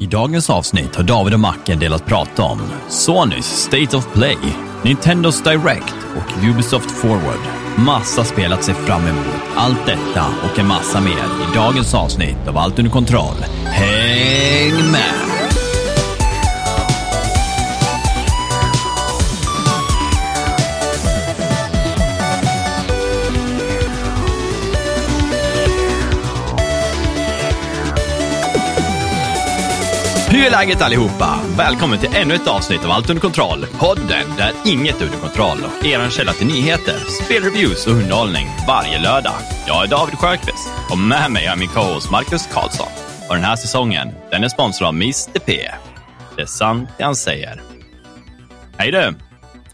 I dagens avsnitt har David och Macke en del att prata om. Sonys State of Play, Nintendos Direct och Ubisoft Forward. Massa spel att se fram emot. Allt detta och en massa mer i dagens avsnitt av Allt under kontroll. Häng med! Hur är läget allihopa? Välkommen till ännu ett avsnitt av Allt under kontroll. Podden där inget är under kontroll och er källa till nyheter, spelreviews och underhållning varje lördag. Jag är David Sjöqvist och med mig är min co-host Marcus Karlsson. Och den här säsongen, den är sponsrad av Mr P. Det är sant det han säger. Hej du!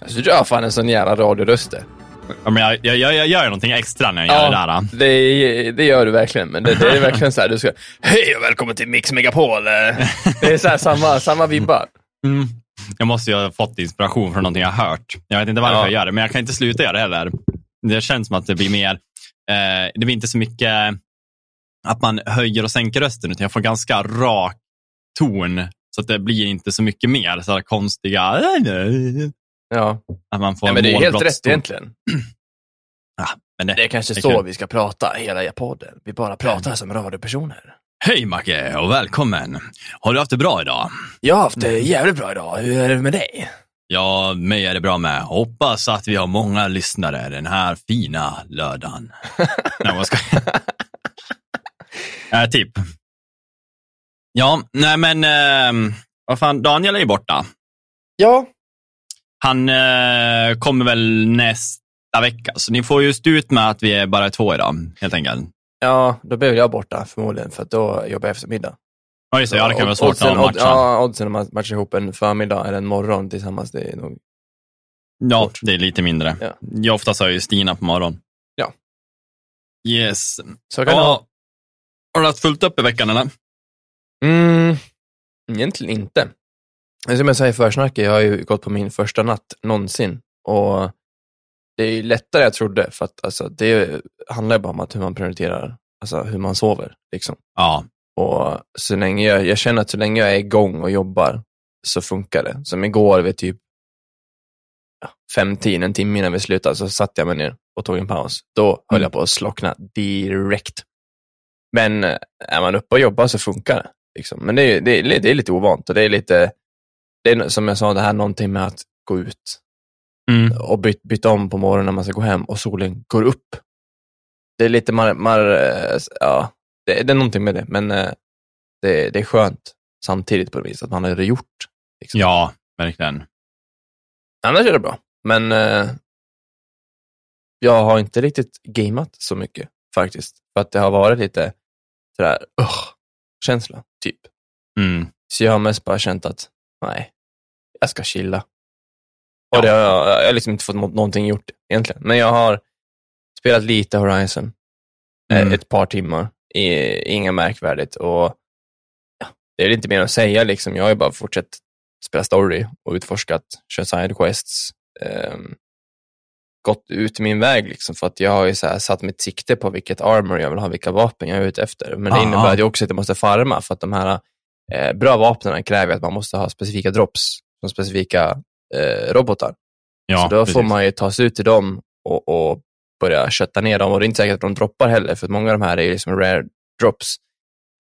Alltså, du har fan en sån jävla radioröst. Ja, men jag, jag, jag, gör någonting extra när jag gör det där. det, det gör du verkligen. Men det, det är verkligen så här, du ska, hej och välkommen till Mix Megapol. Det är så här, samma, samma vibbar. Mm. Jag måste ju ha fått inspiration från någonting jag har hört. Jag vet inte varför Ja. jag gör det, men jag kan inte sluta göra det heller. Det känns som att det blir mer, eh, det blir inte så mycket att man höjer och sänker rösten, utan jag får ganska rak ton. Så att det blir inte så mycket mer så konstiga, Ja. att man får Nej, men det är helt rätt egentligen. Ja, men det, Det är kanske Det så kul. vi ska prata hela podden. Vi bara pratar som radiopersoner. Hej Macke och välkommen. Har du haft det bra idag? Jag har haft det jävligt bra idag. Hur är det med dig? Ja, mig är det bra med. Hoppas att vi har många lyssnare den här fina lördagen. Nej, vad ska äh, Tipp. Ja, nej men, eh, vad fan, Daniel är ju borta. Ja. Han eh, kommer väl nästa vecka, så ni får ju stå ut med att vi är bara två idag, helt enkelt. Ja, då blir jag borta förmodligen för då jobbar jag eftermiddag. Ja, just det. Ja, det kan vara svårt Oddsen- att matcha. Ja, oddsen att matcha ihop en förmiddag eller en morgon tillsammans, det är nog... Ja, svårt. det är lite mindre. Ja. Jag oftast har ju Stina på morgonen. Ja. Yes. Så kan. Ja. Har du haft fullt upp i veckan, eller? Mm, egentligen inte. Som jag sa i försnacket, jag har ju gått på min första natt någonsin. Och det är ju lättare än jag trodde, för att alltså, det handlar ju bara om att hur man prioriterar, alltså hur man sover. Liksom. Ja. Och så länge jag, jag känner att så länge jag är igång och jobbar så funkar det. Som igår vid typ ja, fem, tio, en timme innan vi slutade, så satte jag mig ner och tog en paus. Då höll Mm. jag på att slockna direkt. Men eh, är man uppe och jobbar så funkar det. Liksom. Men det är, det, är, det är lite ovant och det är lite, det är som jag sa, det här någonting med att gå ut Mm. och byt, byta om på morgonen när man ska gå hem och solen går upp. Det är lite, mar, mar, ja, det, det är någonting med det, men eh, det, det är skönt samtidigt på det viset att man har det gjort. Liksom. Ja, verkligen. Annars är det bra, men eh, jag har inte riktigt gameat så mycket faktiskt, för att det har varit lite sådär, uh, känsla, typ. Mm. Så jag har mest bara känt att, nej, jag ska chilla. Och Ja. det har jag, jag har liksom inte fått nå- någonting gjort egentligen. Men jag har spelat lite Horizon, eh, Mm. ett par timmar, i, inga märkvärdigt. Och ja, Det är inte mer att säga, liksom. jag har ju bara fortsatt spela story och utforskat, kört sidequests, ehm, gått ut min väg, liksom, för att jag har ju satt mitt sikte på vilket armor jag vill ha, vilka vapen jag är ute efter. Men det Ah. innebär att jag också inte måste farma, för att de här eh, bra vapnen kräver att man måste ha specifika drops från specifika eh, robotar. Ja, så då precis. får man ju ta sig ut till dem och, och börja kötta ner dem. Och det är inte säkert att de droppar heller, för många av de här är liksom rare drops.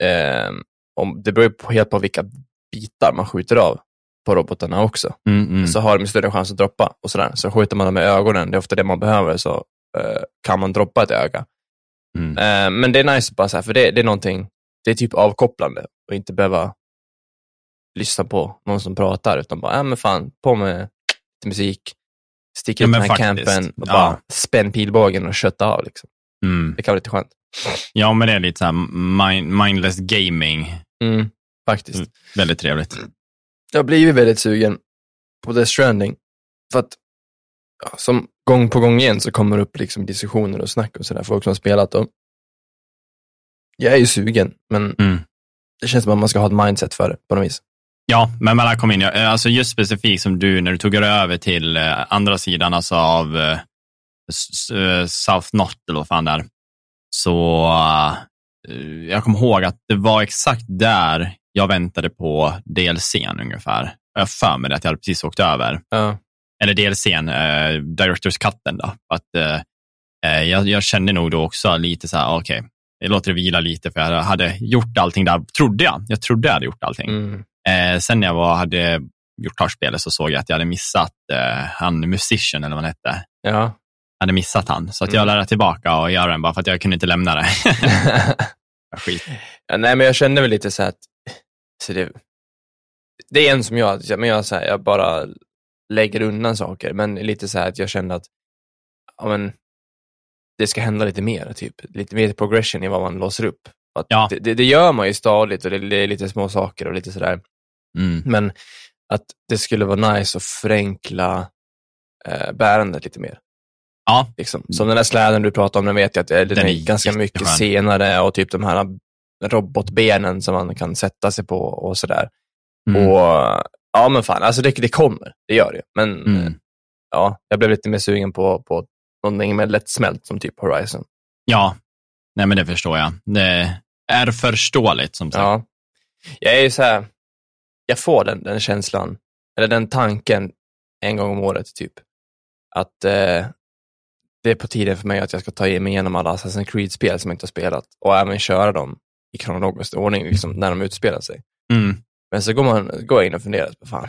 Eh, om, det beror på, helt på vilka bitar man skjuter av på robotarna också. Mm, mm. Så har de större chans att droppa och sådär. Så skjuter man dem med ögonen, det är ofta det man behöver, så eh, kan man droppa ett öga. Mm. Eh, men det är nice bara så här, för det, det är någonting, det är typ avkopplande och inte behöva lyssna på någon som pratar, utan bara, ja men fan, på med lite musik, sticka Ja, ut den här faktiskt. campen och Ja. bara spänn pilbågen och kötta av. Liksom. Mm. Det kan vara lite skönt. Ja, men det är lite så här mind, mindless gaming. Mm, faktiskt. Mm. Väldigt trevligt. Jag har blivit väldigt sugen på Death Stranding. För att, ja, som gång på gång igen så kommer det upp liksom diskussioner och snack och sådär, folk som har spelat och jag är ju sugen, men Mm. det känns som att man ska ha ett mindset för det på något vis. Ja, men man kom in, eh, alltså just specifikt som du, när du tog dig över till eh, andra sidan alltså av eh, South Knot, eller vad fan det är, så jag kommer ihåg att det var exakt där jag väntade på DLCn ungefär. Jag har för mig att jag hade precis åkt över. Ja. Eller DLCn, eh, Directors Cutten. Då. Att, eh, jag, jag kände nog då också lite så här, okej, okay, jag låter det vila lite för jag hade gjort allting där, trodde jag. Jag trodde jag hade gjort allting. Mm. Eh, sen när jag var, hade gjort klart spelet så såg jag att jag hade missat eh, han Musician, eller vad han hette. Ja. Jag hade missat han, så att jag Mm. lärde tillbaka och göra den bara för att jag kunde inte lämna det. Skit. ja, nej, men jag kände väl lite så att så det, det är en som jag, men jag, så här, jag bara lägger undan saker, men lite så här att jag kände att ja, men, det ska hända lite mer, typ. lite mer progression i vad man låser upp. Att Ja. det, det, det gör man ju stadigt och det, det är lite små saker och lite sådär. Mm. Men att det skulle vara nice att förenkla eh, bärandet lite mer. Ja, Liksom. Som den där släden du pratade om, den vet jag att eh, den, Den är, är ganska mycket senare och typ de här robotbenen som man kan sätta sig på och sådär. mm. Och ja, men fan, alltså det, det kommer, det gör det. Men Mm. eh, ja, jag blev lite mer sugen på, på någonting mer lättsmält som typ Horizon. ja. Nej, men det förstår jag. Det är förståeligt som sagt. Ja. Jag är ju så här, jag får den, den känslan, eller den tanken en gång om året typ. Att eh, det är på tiden för mig att jag ska ta mig igenom alla Assassin's Creed-spel som jag inte har spelat och även köra dem i kronologisk ordning liksom, när de utspelar sig. Mm. Men så går, man, går jag in och funderar, på, fan,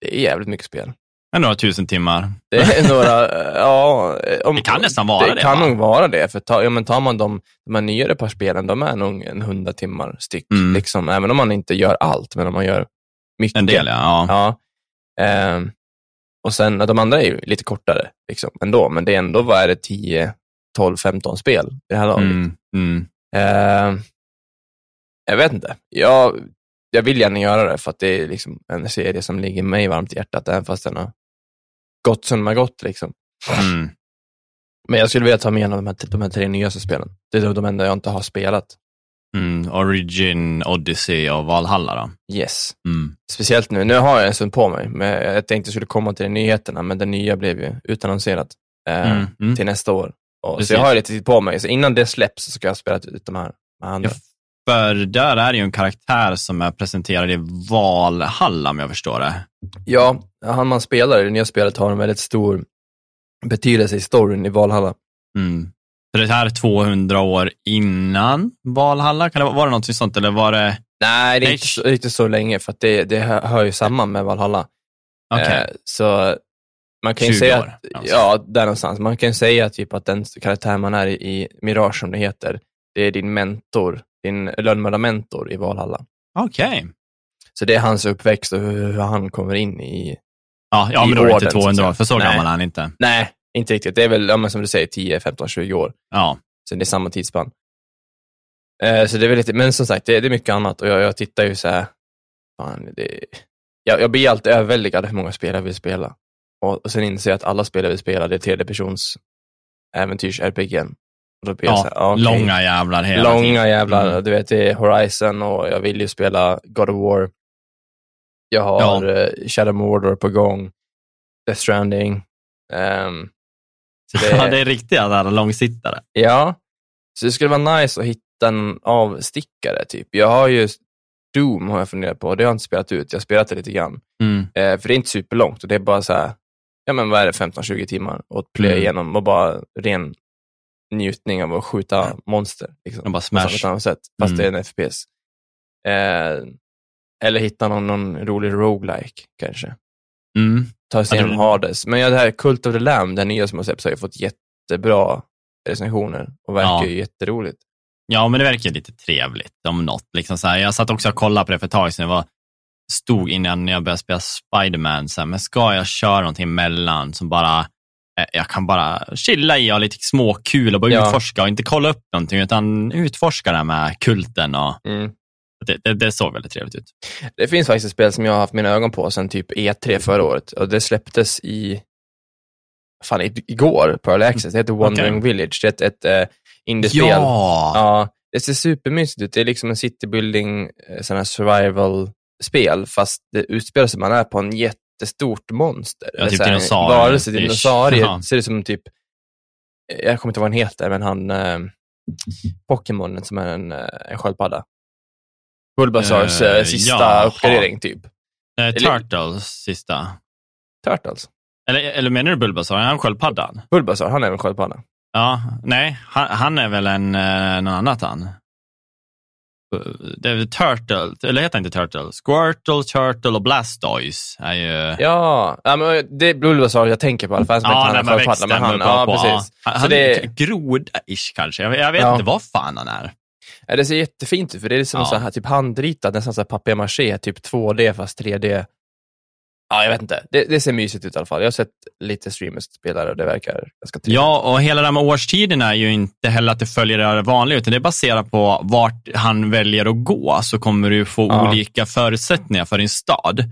det är jävligt mycket spel. Men några tusen timmar. Det är några, ja... Om, Det kan nästan vara det, Det kan va? nog vara det, för ta, ja, men tar man de, de här nyare par spelen, de är nog en hundra timmar styck. Mm. Liksom, även om man inte gör allt, men om man gör mycket. En del, ja. ja. Ja. Ehm, och sen, de andra är ju lite kortare liksom, ändå, men det är ändå, vad är det, 10, 12, 15 spel i det här laget. Mm. Mm. Ehm, jag vet inte. Jag, jag vill gärna göra det för att det är liksom en serie som ligger mig varmt i hjärtat, även fast den har gått som har gått. Liksom. Mm. Men jag skulle vilja ta mig igenom de här, de här tre nyaste spelen. Det är de enda jag inte har spelat. Mm. Origin, Odyssey och Valhalla då? Yes. Mm. Speciellt nu. Nu har jag en stund på mig. Men jag tänkte jag skulle komma till de nyheterna, men det nya blev ju utannonserat eh, Mm. Mm. till nästa år. Och, så jag har lite tid på mig. Så innan det släpps så ska jag spela ut de här med andra. Ja, för där är det ju en karaktär som är presenterad i Valhalla, om jag förstår det. Ja, han man spelar i det nya spelet har en väldigt stor betydelse i storyn i Valhalla. Mm. Så det här är 200 år innan Valhalla? Kan det, var det något sånt, eller var det... Nej, det är inte så, inte så länge, för att det, det hör ju samman med Valhalla. Okej. Eh, så man kan ju 20 säga, år, att, alltså. ja, där någonstans. Man kan ju säga typ att den karaktär man är i, i Mirage, som det heter, det är din mentor, din lönnmördarmentor i Valhalla. Okej. Så det är hans uppväxt och hur, han kommer in i... Ja, ja, I men då är det inte så att 200 år, för så Nej. gammal är han inte. Nej, inte riktigt. Det är väl, ja, som du säger, 10, 15, 20 år. Ja. Så det är samma tidsspann. Eh, så det är väl lite, men som sagt, det, det är mycket annat och jag, jag tittar ju så här, fan, det, jag, jag blir alltid överväldigad hur många spel jag vill spela. Och, och sen inser jag att alla spel jag vill spela, det är tredjepersons äventyrs-RPG. Då blir jag ja så här, okej. långa jävlar hela Långa tiden. jävlar, Mm. du vet det är Horizon och jag vill ju spela God of War. Jag har Ja. eh, Shadow Mordor på gång, Death Stranding. Så det, Ja, det är riktiga där långsittare. Ja, så det skulle vara nice att hitta en avstickare. Typ. Jag har ju Doom har jag funderat på, det har jag inte spelat ut. Jag har spelat det lite grann. Mm. Eh, för det är inte superlångt och det är bara så här, ja men vad är det, 15-20 timmar och plöja Mm. igenom och bara ren njutning av att skjuta monster. Liksom, bara på smash. ett annat sätt, fast Mm. det är en FPS. Eh, eller hitta någon, någon rolig roguelike kanske. Mm. Ta sig Ja, igenom det- Hades. Men ja, det här Cult of the Lamb, den nya som har släppts, har ju fått jättebra recensioner och verkar Ja. ju jätteroligt. Ja, men det verkar lite trevligt om något. Liksom så här, jag satt också och kollade på det för ett tag sedan. Det var, stod innan jag började spela Spiderman, så här, men ska jag köra någonting emellan som bara jag kan bara chilla i och ha lite småkul och bara Ja. utforska och inte kolla upp någonting, utan utforska det här med kulten. Och Mm. det, det, det såg väldigt trevligt ut. Det finns faktiskt ett spel som jag har haft mina ögon på sedan typ E3 förra året och det släpptes i fan, igår på Early Access. Det heter Wandering Okej. Village. Det är ett, ett äh, indiespel. Ja! Ja, det ser supermysigt ut. Det är liksom en citybuilding, eh, sån här survival-spel, fast det utspelar sig, man är på en jättestort monster. Ja, typ så här, en dinosaurier. Varelse, Ish. dinosaurier. Ja. Ser ut som typ, jag kommer inte ihåg vad han heter, men han, eh, Pokémonen som är en, eh, en sköldpadda. Bulbasaurs Eh, eh, sista jaha. uppgradering typ. Eh, Turtles sista. Turtles. Eller, eller menar du Bulbasaur? Är han sköldpaddan? Bulbasaur, han är väl sköldpadda? Ja, nej, han, han är väl en, eh, något annat han. Det är Turtle, eller heter inte Turtle? Squirtle, Turtle och Blastoise är ju... Ja, ja men det är Bulbasaur jag tänker på i alla fall. Som Ja, när man växte. men han, Ja, ja, precis. Han, han det- är groda-ish kanske. Jag, jag vet Ja. inte vad fan han är. Ja, det ser jättefint ut, för det är som Ja. så här, typ handritat, nästan så här papier-maché, typ 2D fast 3D. Ja, jag vet inte. Det, det ser mysigt ut i alla fall. Jag har sett lite streamers spela det och det verkar ganska trevligt. Ja, och hela det här med årstiderna är ju inte heller att det följer det vanliga, utan det är baserat på vart han väljer att gå, så kommer du få Ja. olika förutsättningar för din stad.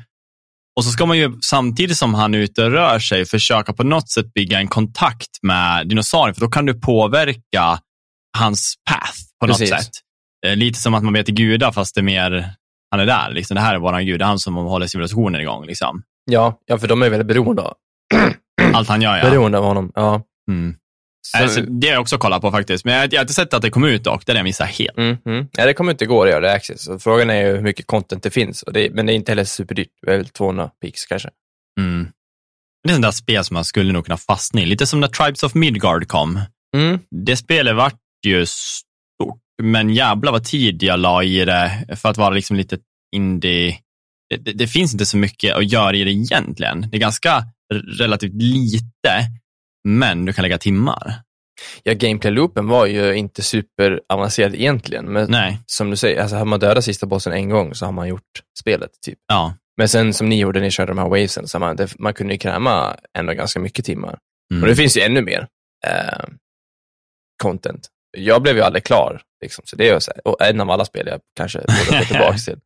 Och så ska man ju samtidigt som han är ute och rör sig försöka på något sätt bygga en kontakt med dinosaurien, för då kan du påverka hans path på något Precis. sätt. Eh, Lite som att man vet gudar, fast det är mer, han är där. Liksom. Det här är våran gud, det är han som håller civilisationen igång. Liksom. Ja, ja, för de är väldigt beroende av, Allt han gör, ja. beroende av honom. Ja. Mm. Så, Alltså, det har jag också kollat på faktiskt, men jag, har inte sett att det kom ut dock. Det är det jag missar helt. mm, mm. Ja, det kommer inte gå att göra det access. Så frågan är ju hur mycket content det finns, det, men det är inte heller superdyrt. Det är väl 200 pix kanske. Mm. Det är sånt där spel som man skulle nog kunna fastna i. Lite som när Tribes of Midgard kom. Mm. Det spelet vart ju men jävla vad tid jag la i det för att vara liksom lite indie. Det, det, det finns inte så mycket att göra i det egentligen. Det är ganska relativt lite, men du kan lägga timmar. Ja, gameplay-loopen var ju inte superavancerad egentligen, men Nej, som du säger, alltså har man dödat sista bossen en gång så har man gjort spelet. typ. ja. Men sen som ni gjorde, ni körde de här wavesen, så man, det, man kunde ju kräma ändå ganska mycket timmar. Mm. Och det finns ju ännu mer eh, content. Jag blev ju aldrig klar, liksom, så det är så här, och en av alla spel jag kanske borde gå tillbaka till.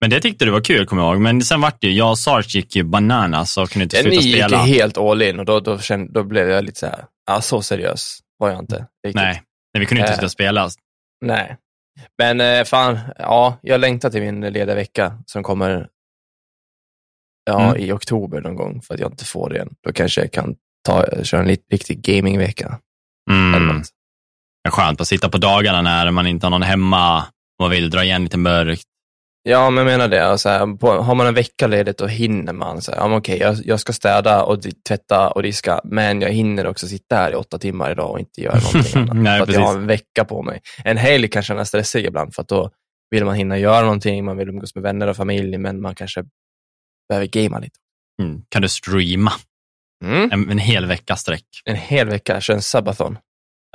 Men det tyckte du var kul, kommer jag ihåg. Men sen vart det ju, jag och Sarge gick ju bananas och kunde inte sluta ni gick spela. helt all in och då, då, kände, då blev jag lite så här, ja, så seriös var jag inte. Riktigt. Nej, nej, vi kunde inte Eh. sluta spela. Nej. Men eh, fan, ja, jag längtar till min lediga vecka som kommer ja, Mm. i oktober någon gång för att jag inte får det än. Då kanske jag kan ta, köra en riktig gamingvecka. Mm. eller något. Det är skönt att sitta på dagarna när man inte har någon hemma och man vill dra igen lite mörkt. Ja, men jag menar det. Så här, på, har man en vecka ledigt då hinner man. Så här, ja, okej, jag, jag ska städa och tvätta och diska, men jag hinner också sitta här i åtta timmar idag och inte göra någonting annat. Nej, för att jag har en vecka på mig. En helg kan kännas stressig ibland, för att då vill man hinna göra någonting, man vill umgås med vänner och familj, men man kanske behöver gamea lite. Mm. Kan du streama Mm. en, en hel vecka sträck? En hel vecka, kör en sabathon.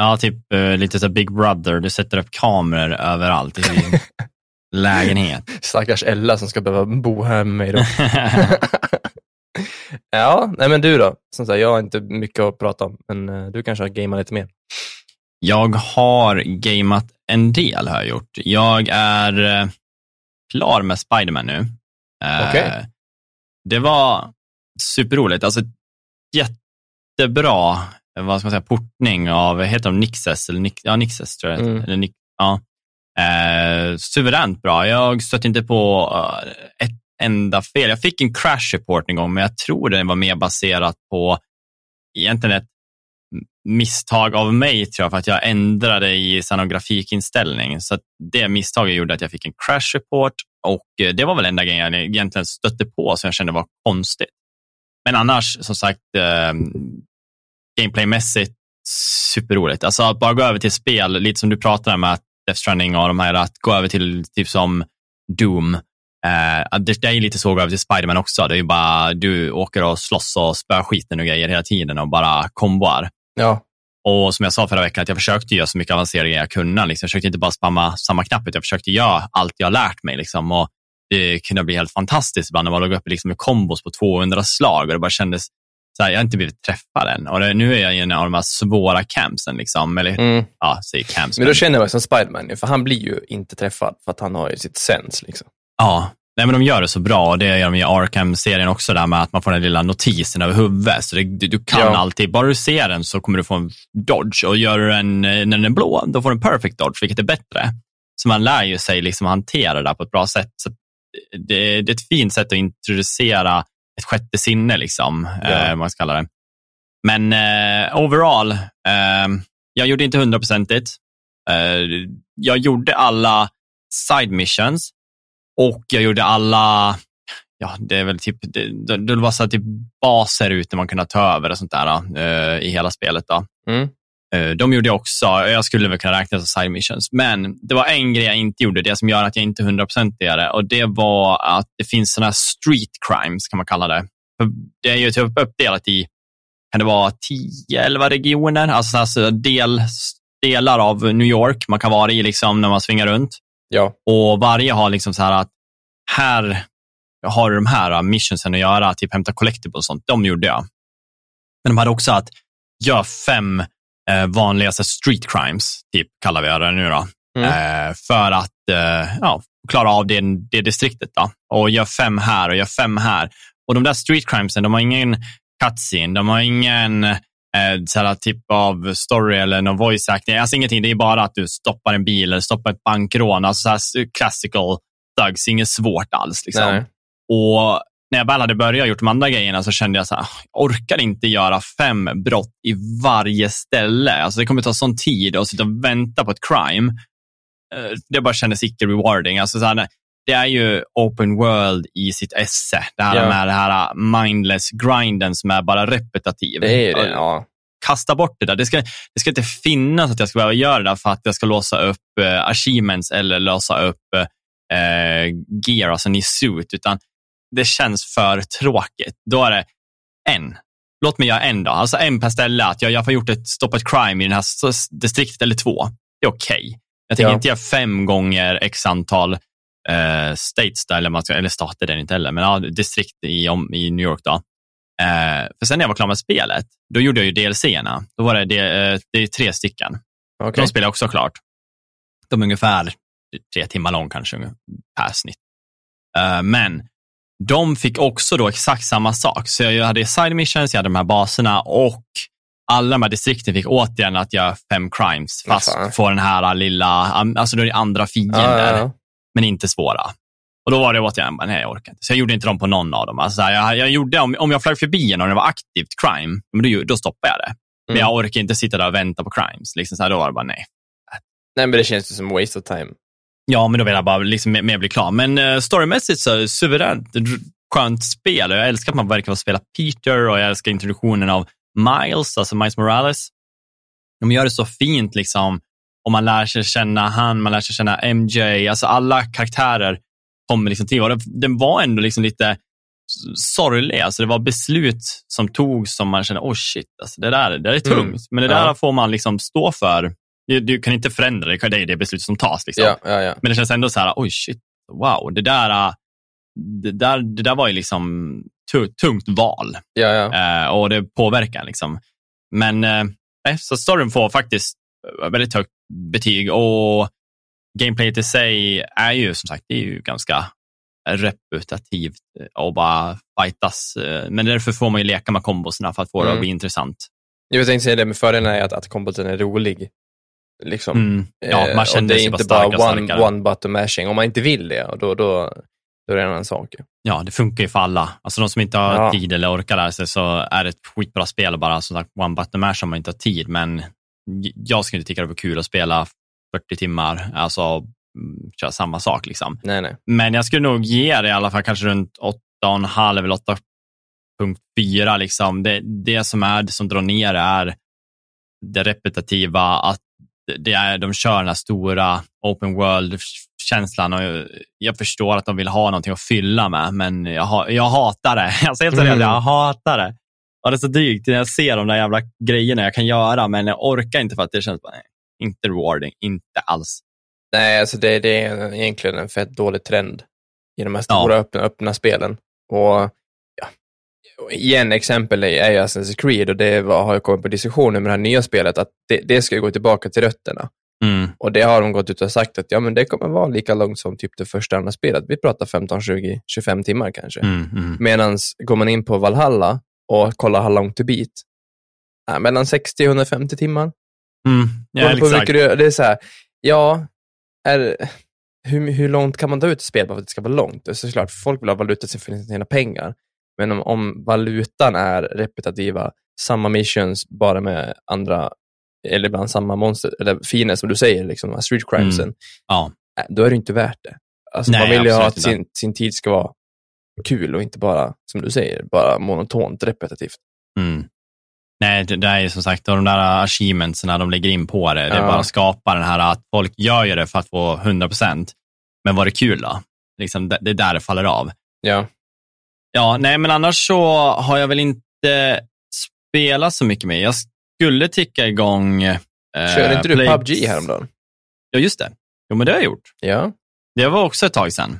Ja, typ eh, lite så Big Brother. Du sätter upp kameror överallt i din lägenhet. Stackars Ella som ska behöva bo här med mig då. ja, nej men du då? Som sagt, jag har inte mycket att prata om, men eh, du kanske har gameat lite mer. jag har gameat en del har jag gjort. Jag är eh, klar med Spiderman nu. Eh, Okej. Det var superroligt. Alltså jättebra, vad ska man säga, portning av, heter de Nixes? Eller Nix, ja, Nixes tror jag. Mm. Eller, Nix- ja. Eh, suveränt bra. Jag stötte inte på eh, ett enda fel. Jag fick en crash report en gång, men jag tror den var mer baserat på egentligen ett misstag av mig, tror jag, för att jag ändrade i sen grafikinställning. Så det misstaget gjorde att jag fick en crash report och eh, det var väl enda grejen jag egentligen stötte på som jag kände var konstigt. Men annars, som sagt, eh, gameplaymässigt superroligt. Alltså att bara gå över till spel, lite som du pratade med att Death Stranding och de här, att gå över till typ som Doom. Eh, det, det är lite så att gå över till Spiderman också. Det är ju bara, du åker och slåss och spöar skiten och grejer hela tiden och bara komboar. Ja, Och som jag sa förra veckan, att jag försökte göra så mycket avancerade grejer jag kunde. Liksom. Jag försökte inte bara spamma samma knapp, utan jag försökte göra allt jag lärt mig. Liksom. Och det kunde bli helt fantastiskt ibland när man låg uppe liksom med kombos på 200 slag och det bara kändes så här, jag har inte blivit träffad än. Och nu är jag i en av de här svåra campsen. Liksom. Eller, mm. ja, säg camps. men då känner mig som Spiderman för han blir ju inte träffad för att han har ju sitt sens. Liksom. Ja, nej, men de gör det så bra och det gör de i Arkham-serien också där med att man får den lilla notisen över huvudet. Så det, du, du kan Ja. alltid, bara du ser den så kommer du få en dodge och gör du den när den är blå, då får du en perfect dodge, vilket är bättre. Så man lär ju sig liksom hantera det där på ett bra sätt. Så det, det är ett fint sätt att introducera ett sjätte sinne, liksom, Ja. eh, man ska kalla det. Men eh, overall, eh, jag gjorde inte hundraprocentigt. Eh, jag gjorde alla side missions, och jag gjorde alla, ja, det är väl typ, det, det var så typ baser ute man kunde ta över och sånt där uh, i hela spelet. Då. Mm. Uh, de gjorde jag också, jag skulle väl kunna räkna som side missions, men det var en grej jag inte gjorde, det som gör att jag inte 100% det, och det var att det finns sådana street crimes, kan man kalla det. För det är ju typ uppdelat i, kan det vara 10-11 regioner, alltså, alltså del, delar av New York man kan vara i liksom när man svingar runt. Ja. Och varje har liksom så här att här har du de här missionsen att göra, typ hämta collectibles och sånt. De gjorde jag. Men de hade också att gör fem eh, vanliga så street crimes, typ kallar vi det nu då, Mm. eh, för att eh, ja, klara av det, det distriktet. Då. Och gör fem här och gör fem här. Och de där street crimesen, de har ingen cutscene, de har ingen eh, typ av story eller någon voice acting. Alltså ingenting, det är bara att du stoppar en bil eller stoppar ett bankrån. Alltså såhär classical thugs, inget svårt alls. Liksom. Och när jag väl hade börjat gjort de andra grejerna så kände jag så här, jag orkar inte göra fem brott i varje ställe. Alltså det kommer ta sån tid att sitta och vänta på ett crime. Eh, Det bara kändes icke rewarding. Alltså så här, det är ju open world i sitt esse. Det här Ja. med det här mindless grinden som är bara repetitiv. Det är det. Ja. Kasta bort det där. Det ska, det ska inte finnas att jag ska behöva göra det för att jag ska låsa upp eh, achievements eller låsa upp eh, gear, alltså ny suit, utan det känns för tråkigt. Då är det en. Låt mig göra en då. Alltså en per ställe. Att jag, jag får gjort ett stoppat crime i det här distriktet eller två. Det är okej. Jag tänker Ja. inte göra fem gånger x antal eh, states, där, eller, man ska, eller stater, det är det inte heller, men ja, distrikt i, om, i New York. då. Eh, för sen när jag var klar med spelet, då gjorde jag ju DLC-erna. Då var det, det, eh, det är tre stycken. Okej. De spelade jag också klart. De är ungefär tre timmar lång kanske per snitt. Eh, men de fick också då exakt samma sak. Så jag hade side missions, jag hade de här baserna och alla de här distrikten fick återigen att göra fem crimes, fast fan. få den här lilla, alltså då är det andra fiender, Ja, ja, men inte svåra. Och då var det återigen, bara, nej jag orkar inte. Så jag gjorde inte dem på någon av dem. Alltså, jag, jag gjorde, om, om jag flög förbi en och det var aktivt crime, men då, då stoppade jag det. Men Mm. jag orkar inte sitta där och vänta på crimes. Liksom så här, då var det bara nej. Nej, men det känns ju som waste of time. Ja, men då vill jag bara liksom mer, mer bli klar. Men uh, storymässigt så suveränt r- skönt spel. Jag älskar att man verkar spela Peter och jag älskar introduktionen av Miles, alltså Miles Morales. De gör det så fint liksom. Och man lär sig känna han, man lär sig känna MJ, alltså alla karaktärer kommer liksom till. Och det, den var ändå liksom lite sorglig. Alltså det var beslut som togs som man kände, oh shit, alltså det där det där är tungt. Mm. Men det där Ja. får man liksom stå för. Du, du kan inte förändra det, det är det beslut som tas. Liksom. Ja, ja, ja. Men det känns ändå så här, oj shit, wow, det där, äh, det där, det där var ju liksom tu- tungt val eh, och det påverkar liksom. Men eh, så storyn får faktiskt väldigt högt betyg och gameplayet i sig är ju som sagt, det är ju ganska reputativt och bara fightas. Men därför får man ju leka med kombosarna för att få det att Mm. bli intressant. Jag tänkte säga det, men fördelen är att, att komboten är rolig. Liksom. Mm. Ja, Eh, man och känner det sig är bara inte bara one, starkare. one button mashing. Om man inte vill det, då, då, då är det en annan sak. Ja, det funkar ju för alla. Alltså de som inte har Ja. tid eller orkar lära sig så är det ett skitbra spel och bara som sagt one button mash om man inte har tid. Men jag skulle inte tycka det var kul att spela 40 timmar, alltså mm, köra samma sak liksom. Nej, nej. Men jag skulle nog ge det i alla fall kanske runt 8,5 eller 8.4 liksom. Det, det som är det som drar ner är det repetitiva, att det är, de kör den här stora open world-känslan och jag- förstår att de vill ha någonting att fylla med, men jag, ha- jag hatar det. Jag säger Mm. mm. jag hatar det. Och det är så drygt när jag ser de där jävla grejerna jag kan göra, men jag orkar inte för att det känns bara, nej, inte rewarding, inte alls. Nej, alltså det, det är egentligen en fett dålig trend i de här stora öppna, öppna spelen. Och ja, igen, exempel är, ju Assassin's Creed och det var, har ju kommit på diskussioner med det här nya spelet, att det, det ska ju gå tillbaka till rötterna. Mm. Och det har de gått ut och sagt att ja, men det kommer vara lika långt som typ det första andra spelet. Vi pratar 15, 20, 25 timmar kanske. Mm, mm. Medan går man in på Valhalla och kollar how long to beat, ja, mellan 60 och 150 timmar. Mm. Ja, hur exakt. du, det är så här, ja, är, hur, hur långt kan man ta ut ett spel bara för att det ska vara långt? Det är såklart, folk vill ha valuta för sina pengar. Men om, om valutan är repetitiva, samma missions, bara med andra, eller ibland samma monster, eller fiender som du säger, liksom, här street crimesen, Ja. äh, då är det inte värt det. Alltså, Nej, man vill ju att sin, sin tid ska vara kul och inte bara, som du säger, bara monotont repetitivt. Mm. Nej, det, det är som sagt de där achievements när de lägger in på det. Det Ja. bara skapar den här att folk gör ju det för att få 100 procent. Men var det kul då? Liksom, det, det är där det faller av. Ja. Ja, nej, men annars så har jag väl inte spelat så mycket mer. Jag skulle ticka igång... Eh, Körde inte du Plagues- PubG häromdagen? Ja, just det. Jo, men det har jag gjort. Ja. Det var också ett tag sedan.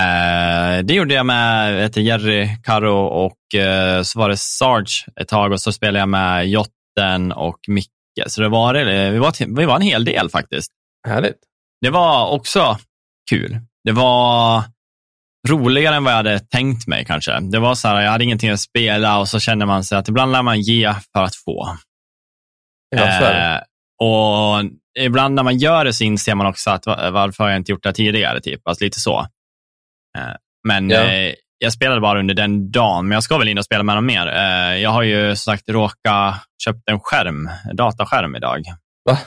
Eh, det gjorde jag med du, Jerry, Karo och eh, så var det Sarge ett tag och så spelade jag med Jotten och Micke. Så det var, eh, vi, var, vi var en hel del faktiskt. Härligt. Det var också kul. Det var roligare än vad jag hade tänkt mig kanske. Det var så här, jag hade ingenting att spela och så känner man sig att ibland lär man ge för att få. Ja. Eh, och ibland när man gör det så inser man också att va- varför har jag inte gjort det tidigare? Typ. Alltså lite så. Eh, men Ja. eh, jag spelade bara under den dagen, men jag ska väl in och spela med dem mer. Eh, jag har ju som sagt råkat köpt en skärm, en dataskärm idag. Va?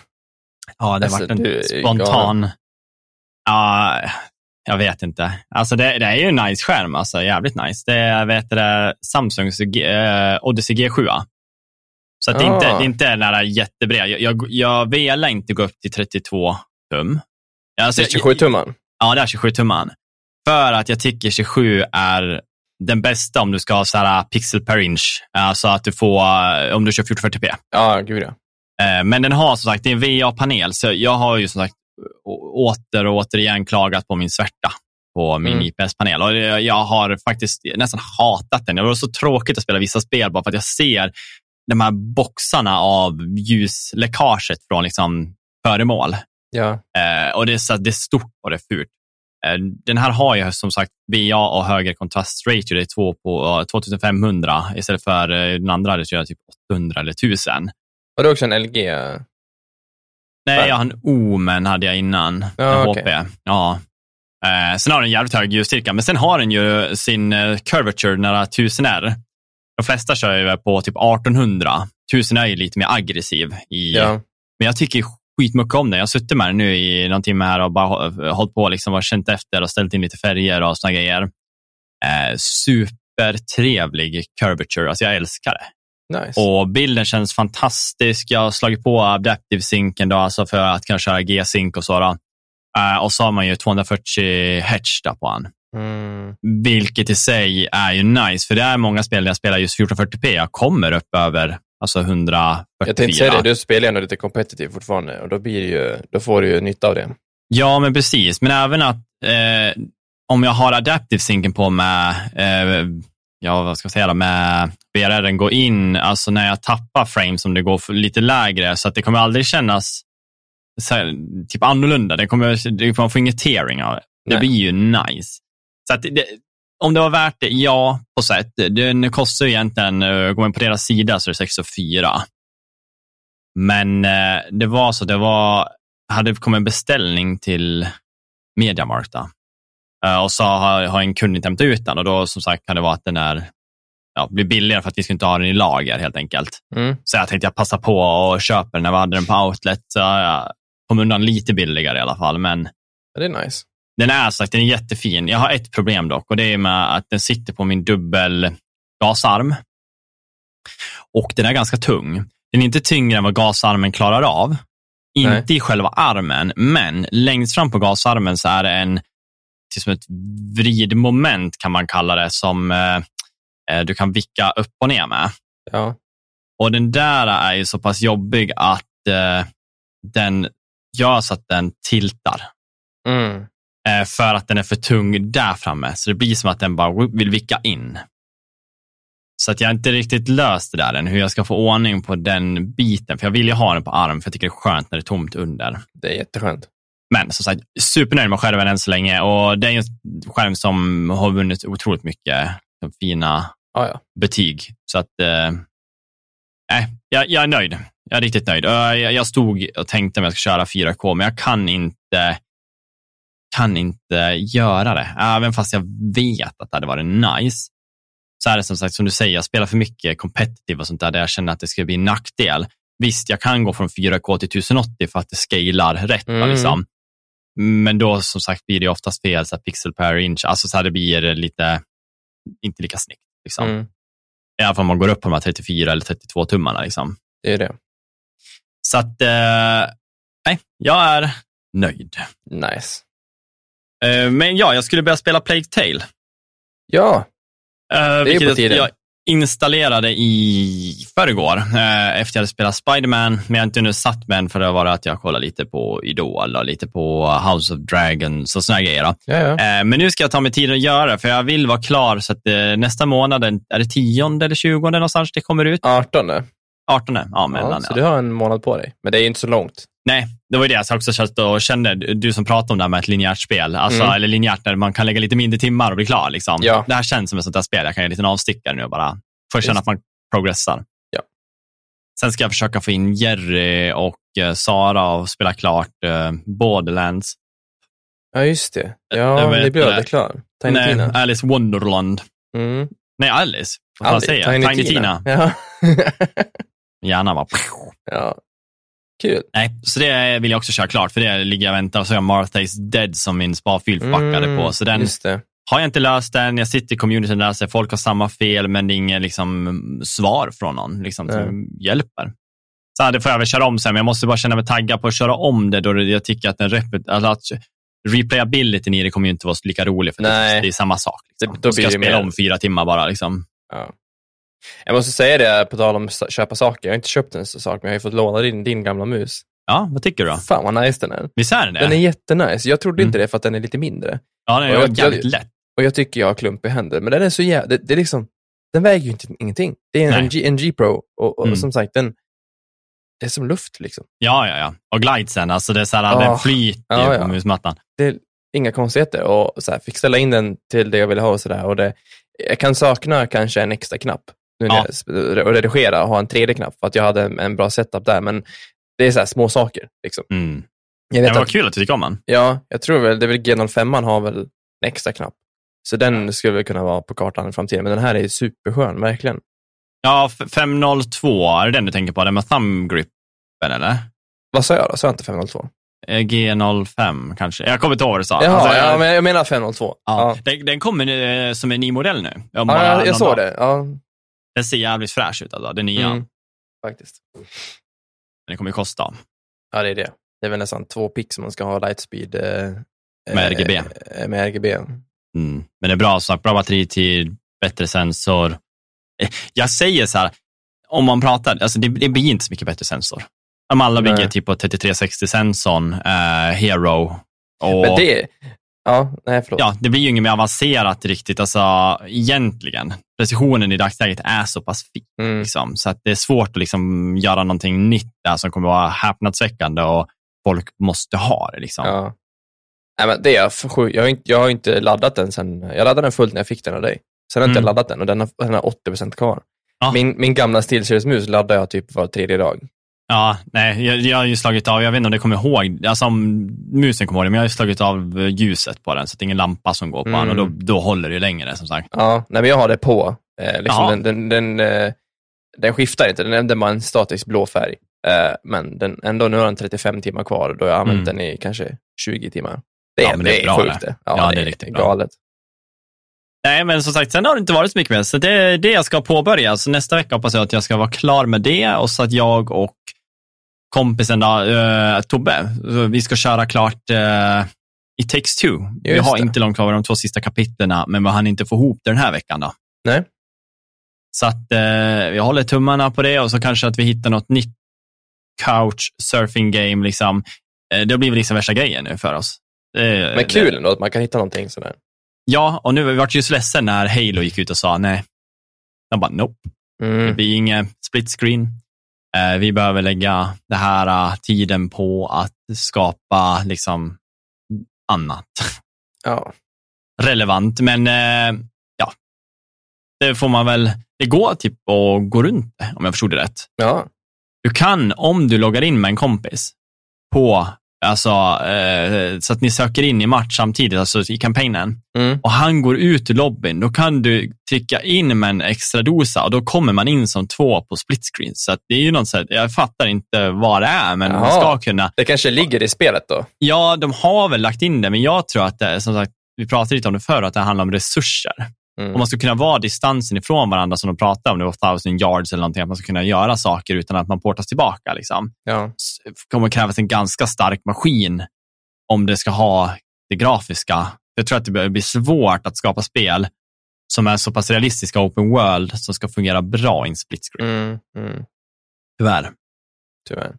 Ja, det Alltså, varit en spontan... Ja, jag vet inte. Alltså det, det är ju en nice skärm, alltså jävligt nice. Det är vet det, Samsungs eh, Odyssey G7. Så att det, är inte, Ah. det är inte den där jättebred. Jag, jag, jag velar inte gå upp till 32 tum. Alltså, Det är 27 tumman. Ja, det är 27 tumman. För att jag tycker 27 är den bästa om du ska ha så här pixel per inch. Alltså att du får, eh, om du kör 1440p. Ja, gud ja. Eh, Men den har som sagt, det är en VA-panel, så jag har ju som sagt åter och återigen klagat på min svärta på min Mm. IPS-panel. Och jag har faktiskt nästan hatat den. Det var så tråkigt att spela vissa spel bara för att jag ser de här boxarna av ljusläckaget från liksom föremål. Ja. Eh, och det är, så, det är stort och det är fult. Eh, den här har ju som sagt VA och högre kontrastratio. Det är två på eh, 2500 istället för eh, den andra hade jag typ 800 eller 1000. Och det är också en LG. Nej, jag har en Omen hade jag innan. Ja. HP. Ja. Eh, sen har den jävligt hög ljusstyrka, men sen har den ju sin eh, curvature nära 1000R. De flesta kör ju på typ 1800. 1000 är ju lite mer aggressiv. I, Ja. Men jag tycker skitmycket om den. Jag har suttit med den nu i någon timme här och bara hå- hållit på liksom och känt efter och ställt in lite färger och såna grejer. Eh, supertrevlig curvature. Alltså jag älskar det. Nice. Och bilden känns fantastisk. Jag har slagit på Adaptive Synken då, alltså för att kunna köra G-Sync och så. Eh, och så har man ju 240 Hz där på han. Mm. Vilket i sig är ju nice, för det är många spel där jag spelar just 1440p. Jag kommer upp över alltså 144. Jag tänkte säga det, du spelar ändå lite competitive fortfarande och då, blir ju, då får du ju nytta av det. Ja, men precis. Men även att eh, om jag har Adaptive Synken på med, eh, ja vad ska jag säga då, med BRR går in, alltså när jag tappar frames som det går lite lägre, så att det kommer aldrig kännas här, typ annorlunda. Det kommer, det, man får inget tearing av det. Det Nej. blir ju nice. Så att det, om det var värt det, ja, på sätt. Den kostar ju egentligen, eh, går man på deras sida så är det 604. Men eh, det var så, det var, hade kommit en beställning till Mediamarkt. Eh, och så har, har en kund inte hämtat ut den och då som sagt kan det vara att den är, ja, blir billigare för att vi ska inte ha den i lager helt enkelt. Mm. Så jag tänkte jag passa på och köpa den när vi hade den på outlet. Så jag kom undan lite billigare i alla fall. Men det är nice. den är sagt, den är jättefin. Jag har ett problem dock och det är med att den sitter på min dubbel gasarm. Och den är ganska tung. Den är inte tyngre än vad gasarmen klarar av. Nej. Inte i själva armen, men längst fram på gasarmen så är det en till som ett vridmoment kan man kalla det som eh, eh, du kan vicka upp och ner med. Ja. Och den där är ju så pass jobbig att eh, den gör så att den tiltar. Mm. Eh, för att den är för tung där framme. Så det blir som att den bara vill vicka in. Så att jag inte riktigt löst det där än, hur jag ska få ordning på den biten. För jag vill ju ha den på arm, för jag tycker det är skönt när det är tomt under. Det är jätteskönt. Men som sagt, supernöjd med skärmen än så länge. Och det är en skärm som har vunnit otroligt mycket fina Ja, ja. betyg. Så att, eh, jag, jag är nöjd. Jag är riktigt nöjd. Jag, jag stod och tänkte om jag ska köra 4K, men jag kan inte, kan inte göra det. Även fast jag vet att det hade varit nice. Så är det som sagt, som du säger, jag spelar för mycket competitive och sånt där, där jag känner att det ska bli en nackdel. Visst, jag kan gå från 4K till 1080 för att det scalar rätt. Mm. Liksom. Men då som sagt blir det oftast fel, så pixel per inch. Alltså så här, det blir lite, inte lika snyggt. Liksom. Mm. I alla fall om man går upp på de här 34 eller 32 tummarna. Liksom. Det är det. Så att, eh, nej, jag är nöjd. Nice. Eh, men ja, jag skulle börja spela Plague Tale. Ja, Uh, är vilket på tiden. jag installerade i förrgår uh, efter jag hade spelat Spiderman, men jag har inte nu satt med än för det var att jag kollade lite på Idol och lite på House of Dragons och här grejer. Då. ja, ja. Eh, men nu ska jag ta mig tid att göra det, för jag vill vara klar så att eh, nästa månad, är det 10 eller 20 någonstans det kommer ut? 18. 18, ja Ja, så Ja, du har en månad på dig. Men det är inte så långt. Nej, det var ju det jag också satt och kände, du som pratade om det här med ett linjärt spel, alltså, Mm. eller linjärt där man kan lägga lite mindre timmar och bli klar. Liksom. Ja. Det här känns som ett sånt där spel, jag kan göra en liten avstickare nu och bara få känna att man progressar. Ja. Sen ska jag försöka få in Jerry och eh, Sara och spela klart eh, Borderlands. Ja, just det. Ja, det blir det. aldrig klar. Tiny Nej, Tina. Alice Wonderland. Mm. Nej, Alice. Vad fan säger jag? Tiny, Tina. Ja. Gärna bara. ja. Kul. Nej, så det vill jag också köra klart, för det ligger jag och väntar. Och så har jag Martha's Dead som min sparfil fuckade Mm, på. Så den har jag inte löst den. Jag sitter i communityn där, så folk har samma fel, men det är inget liksom, svar från någon liksom, som hjälper. Så det får jag väl köra om sen, men jag måste bara känna mig taggad på att köra om det, då jag tycker att, den repet, alltså att replayabilityn i det kommer ju inte vara lika rolig, för det, det är samma sak. Liksom. Då då ska jag spela mer- om fyra timmar bara. Liksom. Ja. Jag måste säga det, på tal om att köpa saker. Jag har inte köpt en sak, men jag har fått låna din, din gamla mus. Ja, vad tycker du då? Fan vad nice den är. Visst är den det? Den är jättenice. Jag trodde Mm. inte det för att den är lite mindre. ja, den är jag- jävligt lätt. Och jag tycker jag har klump i händer. Men den är så jävla... Det, det är liksom... Den väger ju inte, ingenting. Det är en, en G Pro och, och Mm. som sagt, den... Det är som luft liksom. Ja, ja, ja. Och glidesen, alltså det är så här, Ja. den flyter ju Ja, på ja. musmattan. Det är inga konstigheter. Och så här, fick ställa in den till det jag ville ha och sådär. Jag kan sakna kanske en extra knapp. Nu när Ja. jag sp- och redigera och ha en 3D-knapp för att jag hade en, en bra setup där. Men det är så här små saker. Liksom. Mm. Jag Det vet var att, kul att du tycker om den. ja, jag tror väl, det är väl G05 har väl en extra knapp. Så den skulle väl kunna vara på kartan i framtiden. Men den här är superskön, verkligen. Ja, f- 502, är det den du tänker på? Den med thumb gripen, eller? Vad sa jag då? Sa jag inte 502? Eh, G05 kanske. Jag kommer inte ihåg vad du sa. Jaha, Alltså, ja, jag- men jag menar 502. ja. Ja, Den, den kommer eh, som en ny modell nu. Ja, jag, jag såg det. Ja, Den ser jävligt fräsch ut, alltså, den nya. Mm. faktiskt. Men det kommer ju kosta. Ja, det är det. Det är väl nästan två pix man ska ha lightspeed. Eh, Med RGB. Eh, med RGB. Mm. Men det är bra, så bra batteritid, bättre sensor. Eh, Jag säger så här, om man pratar, alltså det, det blir inte så mycket bättre sensor. De alla bygger Nej. typ på 3360-sensorn, eh, Hero. Och, Men det... Ja, nej förlåt. Ja, det blir ju inget mer avancerat riktigt, alltså egentligen. Precisionen i dagsläget är så pass fin. Mm. Liksom, så att det är svårt att liksom göra någonting nytt där som kommer vara häpnadsväckande och folk måste ha det. Liksom. Ja. Nej, men det är för. Jag har, inte, jag har inte laddat den sen... Jag laddade den fullt när jag fick den av dig. Sen har jag inte Mm. laddat den och den har, den har 80% kvar. Ja. Min, min gamla SteelSeries-mus laddar jag typ var tredje dag. Ja, nej, jag, jag har ju slagit av, jag vet inte om det kommer ihåg, alltså om musen kommer ihåg det, men jag har ju slagit av eh, ljuset på den så det är ingen lampa som går på Mm. den och då, då håller det ju längre som sagt. Ja, nej, men jag har det på. Eh, liksom den, den, den, eh, den skiftar inte, den är bara en statisk blå färg. Eh, men den, ändå, nu har den 35 timmar kvar och då har jag använt Mm. den i kanske 20 timmar. Det är, Ja, men det det är bra sjukt det. det. Ja, det är riktigt bra. galet. Nej, men som sagt, sen har det inte varit så mycket mer, så det är det jag ska påbörja. Så nästa vecka hoppas jag att jag ska vara klar med det och så att jag och kompisen då, eh, Tobbe, vi ska köra klart uh, It takes two. vi har det. inte långt kvar de två sista kapitlerna, men vi hann inte få ihop det den här veckan. Då. Nej. Så att eh, vi håller tummarna på det och så kanske att vi hittar något nytt couch surfing game. Liksom. Eh, det blir väl liksom värsta grejen nu för oss. Det- Men kul ändå att man kan hitta någonting sådär. Ja, och nu vi vart ju så ledsen när Halo gick ut och sa nej. Jag bara nope, det Mm. blir inget split screen. Eh, vi behöver lägga det här eh, tiden på att skapa liksom annat Ja. relevant. Men eh, ja, det får man väl, det går typ att gå runt om jag förstod det rätt. ja. Du kan, om du loggar in med en kompis på Alltså, eh, så att ni söker in i match samtidigt, alltså i kampanjen. Mm. Och han går ut ur lobbyn, då kan du trycka in med en extra dosa och då kommer man in som två på split screen. Så det är ju något sätt, jag fattar inte vad det är, men man Jaha. ska kunna. Det kanske ligger i spelet då? Ja, de har väl lagt in det, men jag tror att det är, som sagt, vi pratade lite om det förr, att det handlar om resurser. Mm. Om man ska kunna vara distansen ifrån varandra som de pratade om, det var thousand yards eller någonting, att man ska kunna göra saker utan att man portas tillbaka. Liksom. Ja. Kommer krävas en ganska stark maskin om det ska ha det grafiska. Jag tror att det blir svårt att skapa spel som är så pass realistiska open world som ska fungera bra i en split screen. Mm. Mm. Tyvärr. Tyvärr.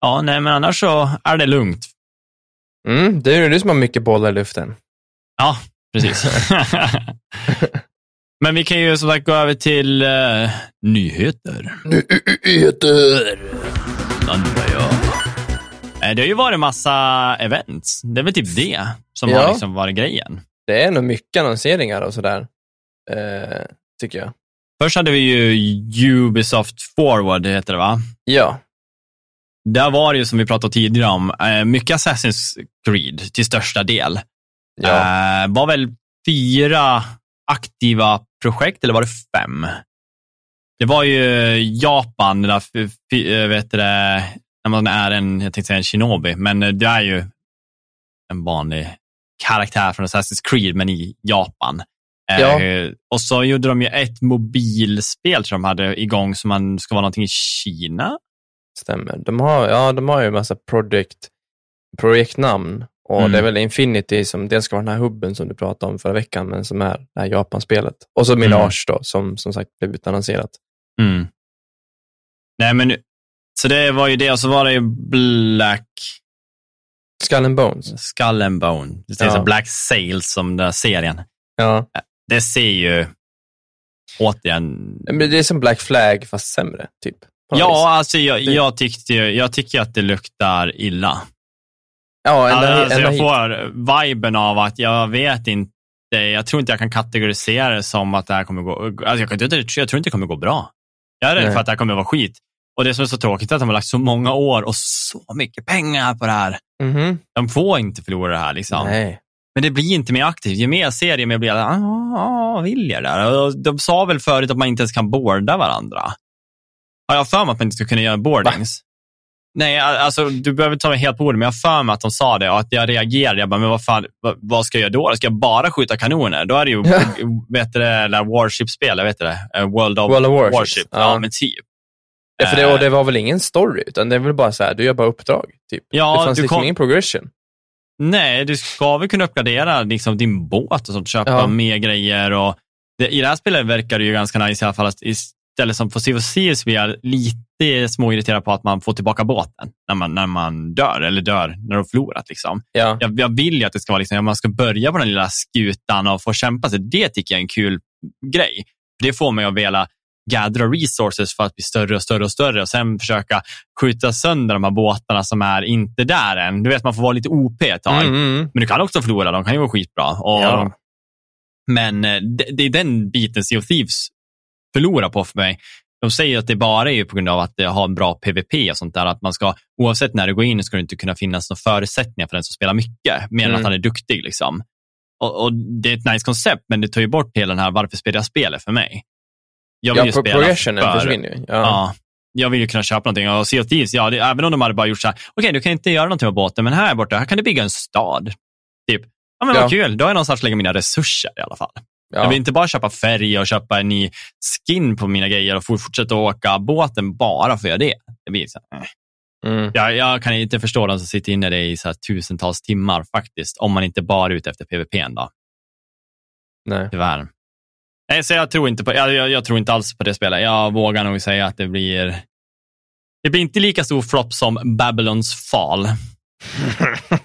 Ja, nej, men annars så är det lugnt. Mm. Det är du som har mycket bollar i luften. Ja, precis. men vi kan ju som sagt gå över till eh, nyheter. Nyheter! undrar jag. Eh, Det har ju varit massa events. Det är väl typ det som Ja. har liksom varit grejen. Det är nog mycket annonseringar och sådär, eh, tycker jag. Först hade vi ju Ubisoft Forward, heter det va? Ja. Där var det ju som vi pratade tidigare om, mycket Assassin's Creed till största del. Ja. Eh, var väl fyra aktiva projekt, eller var det fem? Det var ju Japan, där, eh, vet du när man är en, jag tänkte säga en shinobi, men eh, det är ju en vanlig karaktär från Assassin's Creed, men i Japan. Eh, Ja. Och så gjorde de ju ett mobilspel som de hade igång som man ska vara någonting i Kina. Stämmer. De har, ja, de har ju en massa projekt, projektnamn och Mm. det är väl Infinity som dels ska vara den här hubben som du pratade om förra veckan, men som är det här Japan-spelet. Och så Mirage då, som som sagt blev utannonserat. Mm. Nej, men så det var ju det och så var det ju Black Skull and Bones. Skull and Bone. Det sägs Ja. Black Sails som den här serien. Ja. Det ser ju återigen... Men det är som Black Flag, fast sämre, typ. något vis. Ja, alltså jag, jag, tyckte, jag tycker att det luktar illa. Ja ända, Alltså, ända jag hit. får viben av att jag vet inte, jag tror inte jag kan kategorisera det som att det här kommer gå, alltså jag, kan jag tror inte det kommer gå bra. Jag är rädd för att det här kommer vara skit. Och det som är så tråkigt är att de har lagt så många år och så mycket pengar på det här. Mhm. De får inte förlora det här. Liksom. Nej. Men det blir inte mer aktivt. Ju mer jag ser det, ju mer blir jag, ah, vill jag där? Och de sa väl förut att man inte ens kan boarda varandra. Har jag för mig att man inte ska kunna göra boardings? Nej, alltså du behöver ta mig helt på ordet, men jag för mig att de sa det och att jag reagerade. Jag bara, men vad fan, vad, vad ska jag göra då? Ska jag bara skjuta kanoner? Då är det ju, Ja. vet du det, Warship-spel, vet du det? Eh, World of, World of Warships. Warship. Ja. Ja. men typ. Ja, för det, och det var väl ingen story, utan det är väl bara så här, du gör bara uppdrag. Typ. Ja, det fanns du liksom kom- ingen progression. Nej, du ska väl kunna uppgradera liksom, din båt och sånt, köpa Ja. mer grejer. Och det, I det här spelet verkar det ju ganska nice i alla fall. Att istället som på Sea of Thieves blir lite småirriterad på att man får tillbaka båten när man, när man dör, eller dör när du har förlorat. Liksom. Ja. Jag, jag vill ju att det ska vara liksom, man ska börja på den lilla skutan och få kämpa sig. Det tycker jag är en kul grej. Det får mig att vilja gathera resources för att bli större och större och större och sen försöka skjuta sönder de här båtarna som är inte där än. Du vet, man får vara lite OP ett tag. Mm, mm. Men du kan också förlora, de kan ju vara skitbra. Och, Ja. Men eh, det, det är den biten Sea of Thieves förlorar på för mig. De säger att det bara är på grund av att har en bra PVP och sånt där. Att man ska, oavsett när du går in ska det inte kunna finnas några förutsättningar för den som spelar mycket, mer än Mm. att han är duktig. Liksom. Och, och Det är ett nice koncept, men det tar ju bort hela den här varför spelar jag spelet för mig. Jag vill Ja, ju spela progressionen för- försvinner ju. Ja. Ja. Jag vill ju kunna köpa någonting. Och Sea of Thieves, ja, det, även om de hade bara gjort så här, okej, du kan inte göra någonting med båten, men här borta, här kan du bygga en stad. Typ, ja men Ja. vad kul, då har jag någonstans lägga mina resurser i alla fall. Jag Ja. vill inte bara köpa färg och köpa en ny skin på mina grejer och fort- fortsätta åka båten bara för att göra det. det blir så här, eh. Mm. jag, jag kan inte förstå de som sitter inne i det i så tusentals timmar faktiskt, om man inte bara är ute efter PVP då, Nej. tyvärr. Nej, så jag tror inte på, jag, jag, jag tror inte alls på det spelet. Jag vågar nog säga att det blir det blir inte lika stor flopp som Babylons fall.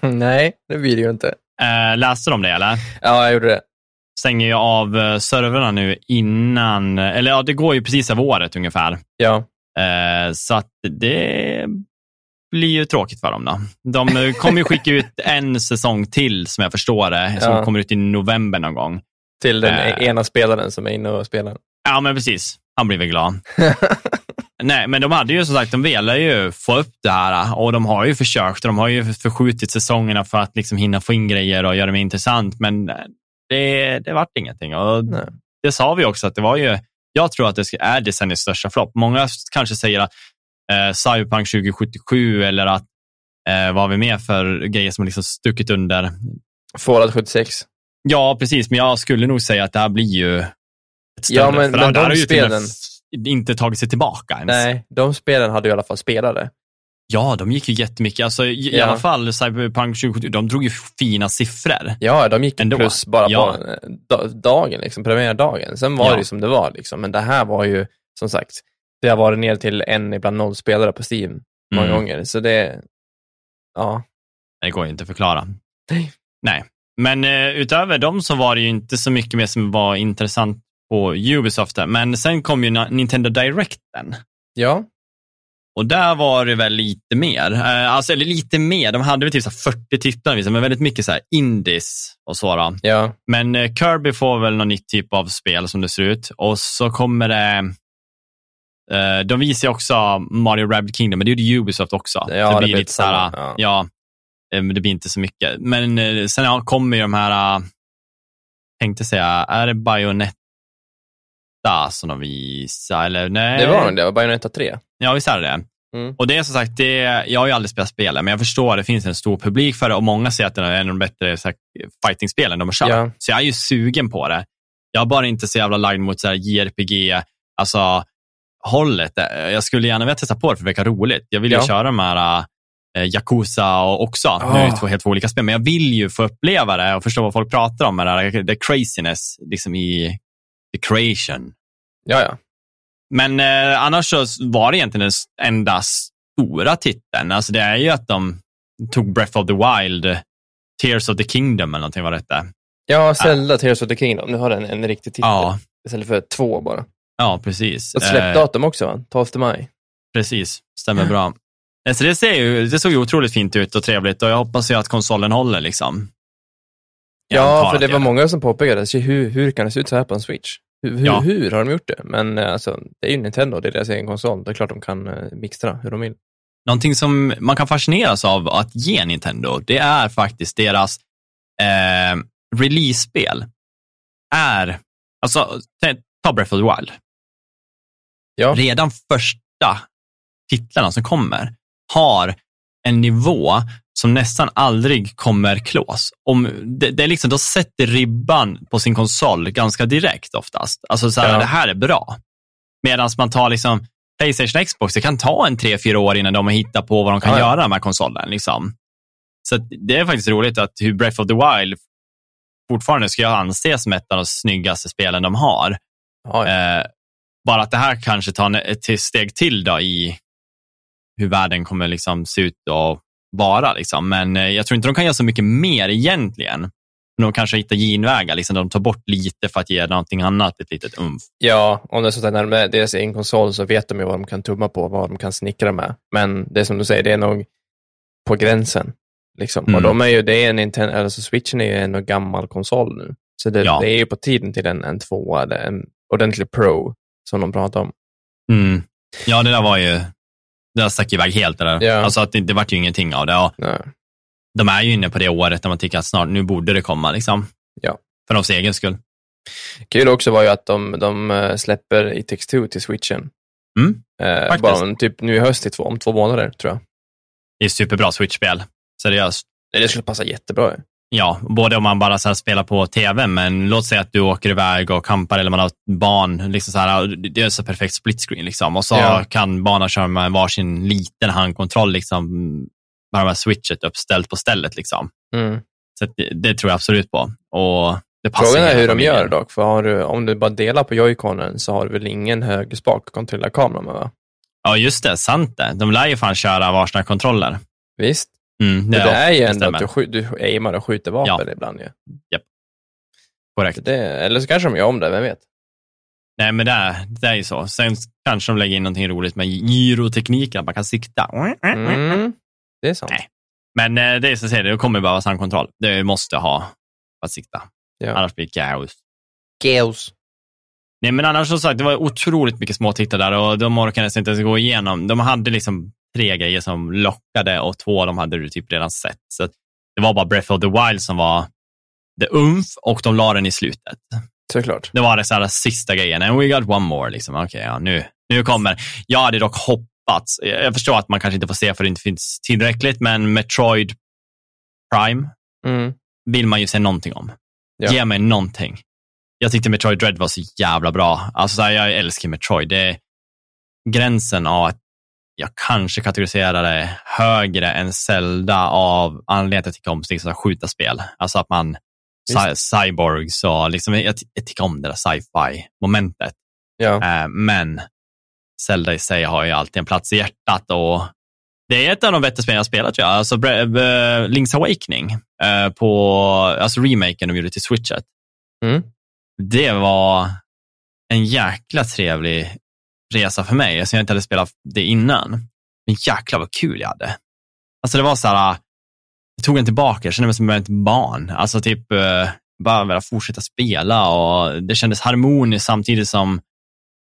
Nej, det blir det ju inte. Eh, läste de det eller? Ja, jag gjorde det. Stänger ju av eh, servrarna nu innan, eller ja, det går ju precis av året ungefär. Ja. Eh, så att det blir ju tråkigt för dem då. De eh, kommer ju skicka ut en säsong till som jag förstår det, som Ja. kommer ut i november någon gång. Till den Äh. ena spelaren som är inne och spelar. Ja, men precis. Han blir väl glad. Nej, men de hade ju som sagt, de ville ju få upp det här och de har ju försökt. De har ju förskjutit säsongerna för att liksom hinna få in grejer och göra det mer intressant, men det, det vart ingenting. Och Nej. det sa vi också att det var ju, jag tror att det är decenniets största flopp. Många kanske säger att eh, Cyberpunk 2077 eller att eh, vad har vi mer för grejer som har liksom stuckit under? Fallout 76. Ja, precis, men jag skulle nog säga att det här blir ju ett större. Ja, men- för men det här de har ju spelen- inte tagit sig tillbaka ens. Nej, de spelen hade i alla fall spelare. Ja, de gick ju jättemycket. Alltså, i, Ja. alla fall Cyberpunk 2077, de drog ju fina siffror. Ja, de gick Ändå. plus bara Ja. på eh, da- dagen, liksom, premiärdagen. Sen var Ja. det ju som det var, liksom. men det här var ju, som sagt, det har varit ner till en, ibland noll spelare på Steam många Mm. gånger. Så det, ja. Det går ju inte att förklara. Nej. Nej. Men eh, utöver dem så var det ju inte så mycket mer som var intressant på Ubisoft. Men sen kom ju Nintendo Directen. Ja, Och där var det väl lite mer. Eh, alltså, eller lite mer. De hade väl typ så här 40 titlar, men väldigt mycket så här indies och så. Ja, Men eh, Kirby får väl någon nytt typ av spel som det ser ut. Och så kommer det... Eh, de visar ju också Mario Rabbids Kingdom, men det gjorde Ubisoft också. Ja, det det blir blir lite så här, ja. ja. det blir inte så mycket. Men sen kommer ju de här, tänkte säga, är det Bayonetta som de visar? Eller nej? det var nog det. Var Bayonetta 3. Ja, visst är det. Mm. Och det är som sagt, det, jag har ju aldrig spelat spelet, men jag förstår att det finns en stor publik för det och många säger att det är en av de bättre fighting-spelen de har kört. Ja. Så jag är ju sugen på det. Jag är bara inte så jävla lagd mot så här JRPG, alltså hållet. Jag skulle gärna vilja testa på det för det verkar roligt. Jag vill ju Ja. köra de här äh, Yakuza och också. Ah. Nu är det två helt två olika spel, men jag vill ju få uppleva det och förstå vad folk pratar om. med Det här, the craziness liksom i the creation. Ja, ja. Men eh, annars så var det egentligen den enda stora titeln. Alltså det är ju att de tog Breath of the Wild, Tears of the Kingdom eller någonting var detta. Ja, Zelda Tears of the Kingdom. Nu har den en riktig titel. Ja, Istället för två bara. ja precis. Och Eh, släppdatum också, va? 12 maj. precis, stämmer bra. Eh, Så det, ser ju, det såg ju otroligt fint ut och trevligt och jag hoppas ju att konsolen håller. liksom. Ja, för det var många som påpekade, så hur, hur kan det se ut så här på en Switch? Hur, hur, Ja. hur har de gjort det? Men eh, alltså, det är ju Nintendo, det är deras egen konsol. Det är klart de kan uh, mixtra hur de vill. Någonting som man kan fascineras av att ge Nintendo, det är faktiskt deras eh, release-spel. Är, alltså, ta Breath of the Wild. Ja. Redan första titlarna som kommer har en nivå som nästan aldrig kommer klås. Om, det, det är liksom, de sätter ribban på sin konsol ganska direkt oftast. Alltså så här, Ja. det här är bra. Medan man tar liksom Playstation och Xbox, det kan ta en tre, fyra år innan de har hittat på vad de kan Ja, göra med konsolen. Liksom. Så det är faktiskt roligt att hur Breath of the Wild fortfarande ska jag anses som ett av de snyggaste spelen de har. Eh, bara att det här kanske tar ett steg till då i hur världen kommer liksom se ut och vara. Liksom. Men eh, jag tror inte de kan göra så mycket mer egentligen. Men de kanske hittar genvägar, liksom, de tar bort lite för att ge någonting annat ett litet umf. ja, om det är så att när de är deras egen konsol så vet de ju vad de kan tumma på, vad de kan snickra med. Men det är som du säger, det är nog på gränsen. Liksom. Mm. Och de är ju, det är en Nintendo, alltså Switchen är ju en gammal konsol nu. Så det, Ja. det är ju på tiden till en, en tvåa, eller en ordentlig pro, som de pratar om. Mm. Ja, det där var ju, det stack iväg helt. Där. Ja. Alltså att det, det vart ju ingenting av det. Och Nej. de är ju inne på det året där man tycker att snart, nu borde det komma. Liksom. Ja. För deras egen skull. Kul också var ju att de, de eh, släpper It takes two till Switchen. Mm, Eh, bara om, typ nu i höst, i två, om två månader, tror jag. Det är superbra Switch-spel. Seriöst. Det skulle passa jättebra. Ja, både om man bara så spelar på tv, men låt säga att du åker iväg och campar eller man har barn. Liksom så här, det är så perfekt split screen. Liksom. Och så Ja. kan barnen köra med varsin liten handkontroll, liksom, bara med switchet uppställt på stället. Liksom. Mm. Så det, det tror jag absolut på. Och det passar Frågan är hur de gör dock, för du, om du bara delar på joyconen så har du väl ingen högerspak att kontrollera kameran med va? Ja, just det. Sant det. De lär ju fan köra varsina kontroller. Visst? Mm, Det, det är ju ändå att du, skj- du aimar och skjuter vapen ibland ju. Korrekt. Så Det, eller så kanske de gör om det, vem vet? Nej, men det är, det är ju så. Sen kanske de lägger in någonting roligt med gyrotekniken, att man kan sikta. Mm. Det är sant. Nej. Men eh, det är så att säga, det kommer behövas handkontroll. Det måste ha för att sikta. Ja. Annars blir det kaos. Chaos. Nej, men annars som sagt, det var otroligt mycket småtittar där och de orkade inte ens gå igenom. De hade liksom tre grejer som lockade och två av dem hade du typ redan sett. Så det var bara Breath of the Wild som var the umf och de la den i slutet. Såklart. Det var det så här sista grejen. And we got one more. Liksom. Okay, ja, nu, nu kommer. Jag hade dock hoppats. Jag förstår att man kanske inte får se för det inte finns tillräckligt, men Metroid Prime mm. vill man ju se någonting om. Ja. Ge mig någonting. Jag tyckte Metroid Dread var så jävla bra. Alltså, så här, jag älskar Metroid. Det är gränsen av att jag kanske kategoriserar det högre än Zelda av anledningen att jag tycker om liksom, skjuta spel. Alltså att man cyborgs och liksom, jag, jag tycker om det där sci-fi momentet. Ja. Eh, men Zelda i sig har ju alltid en plats i hjärtat och det är ett av de bättre spelen jag spelat tror jag. Alltså Link's Awakening eh, på alltså remaken de gjorde till Switchet. Mm. Det var en jäkla trevlig resa för mig, eftersom jag inte hade spelat det innan. Men jäklar vad kul jag hade. Alltså det var så här, jag tog en tillbaka, jag kände mig som ett barn. Alltså typ eh, bara vilja fortsätta spela och det kändes harmoniskt samtidigt som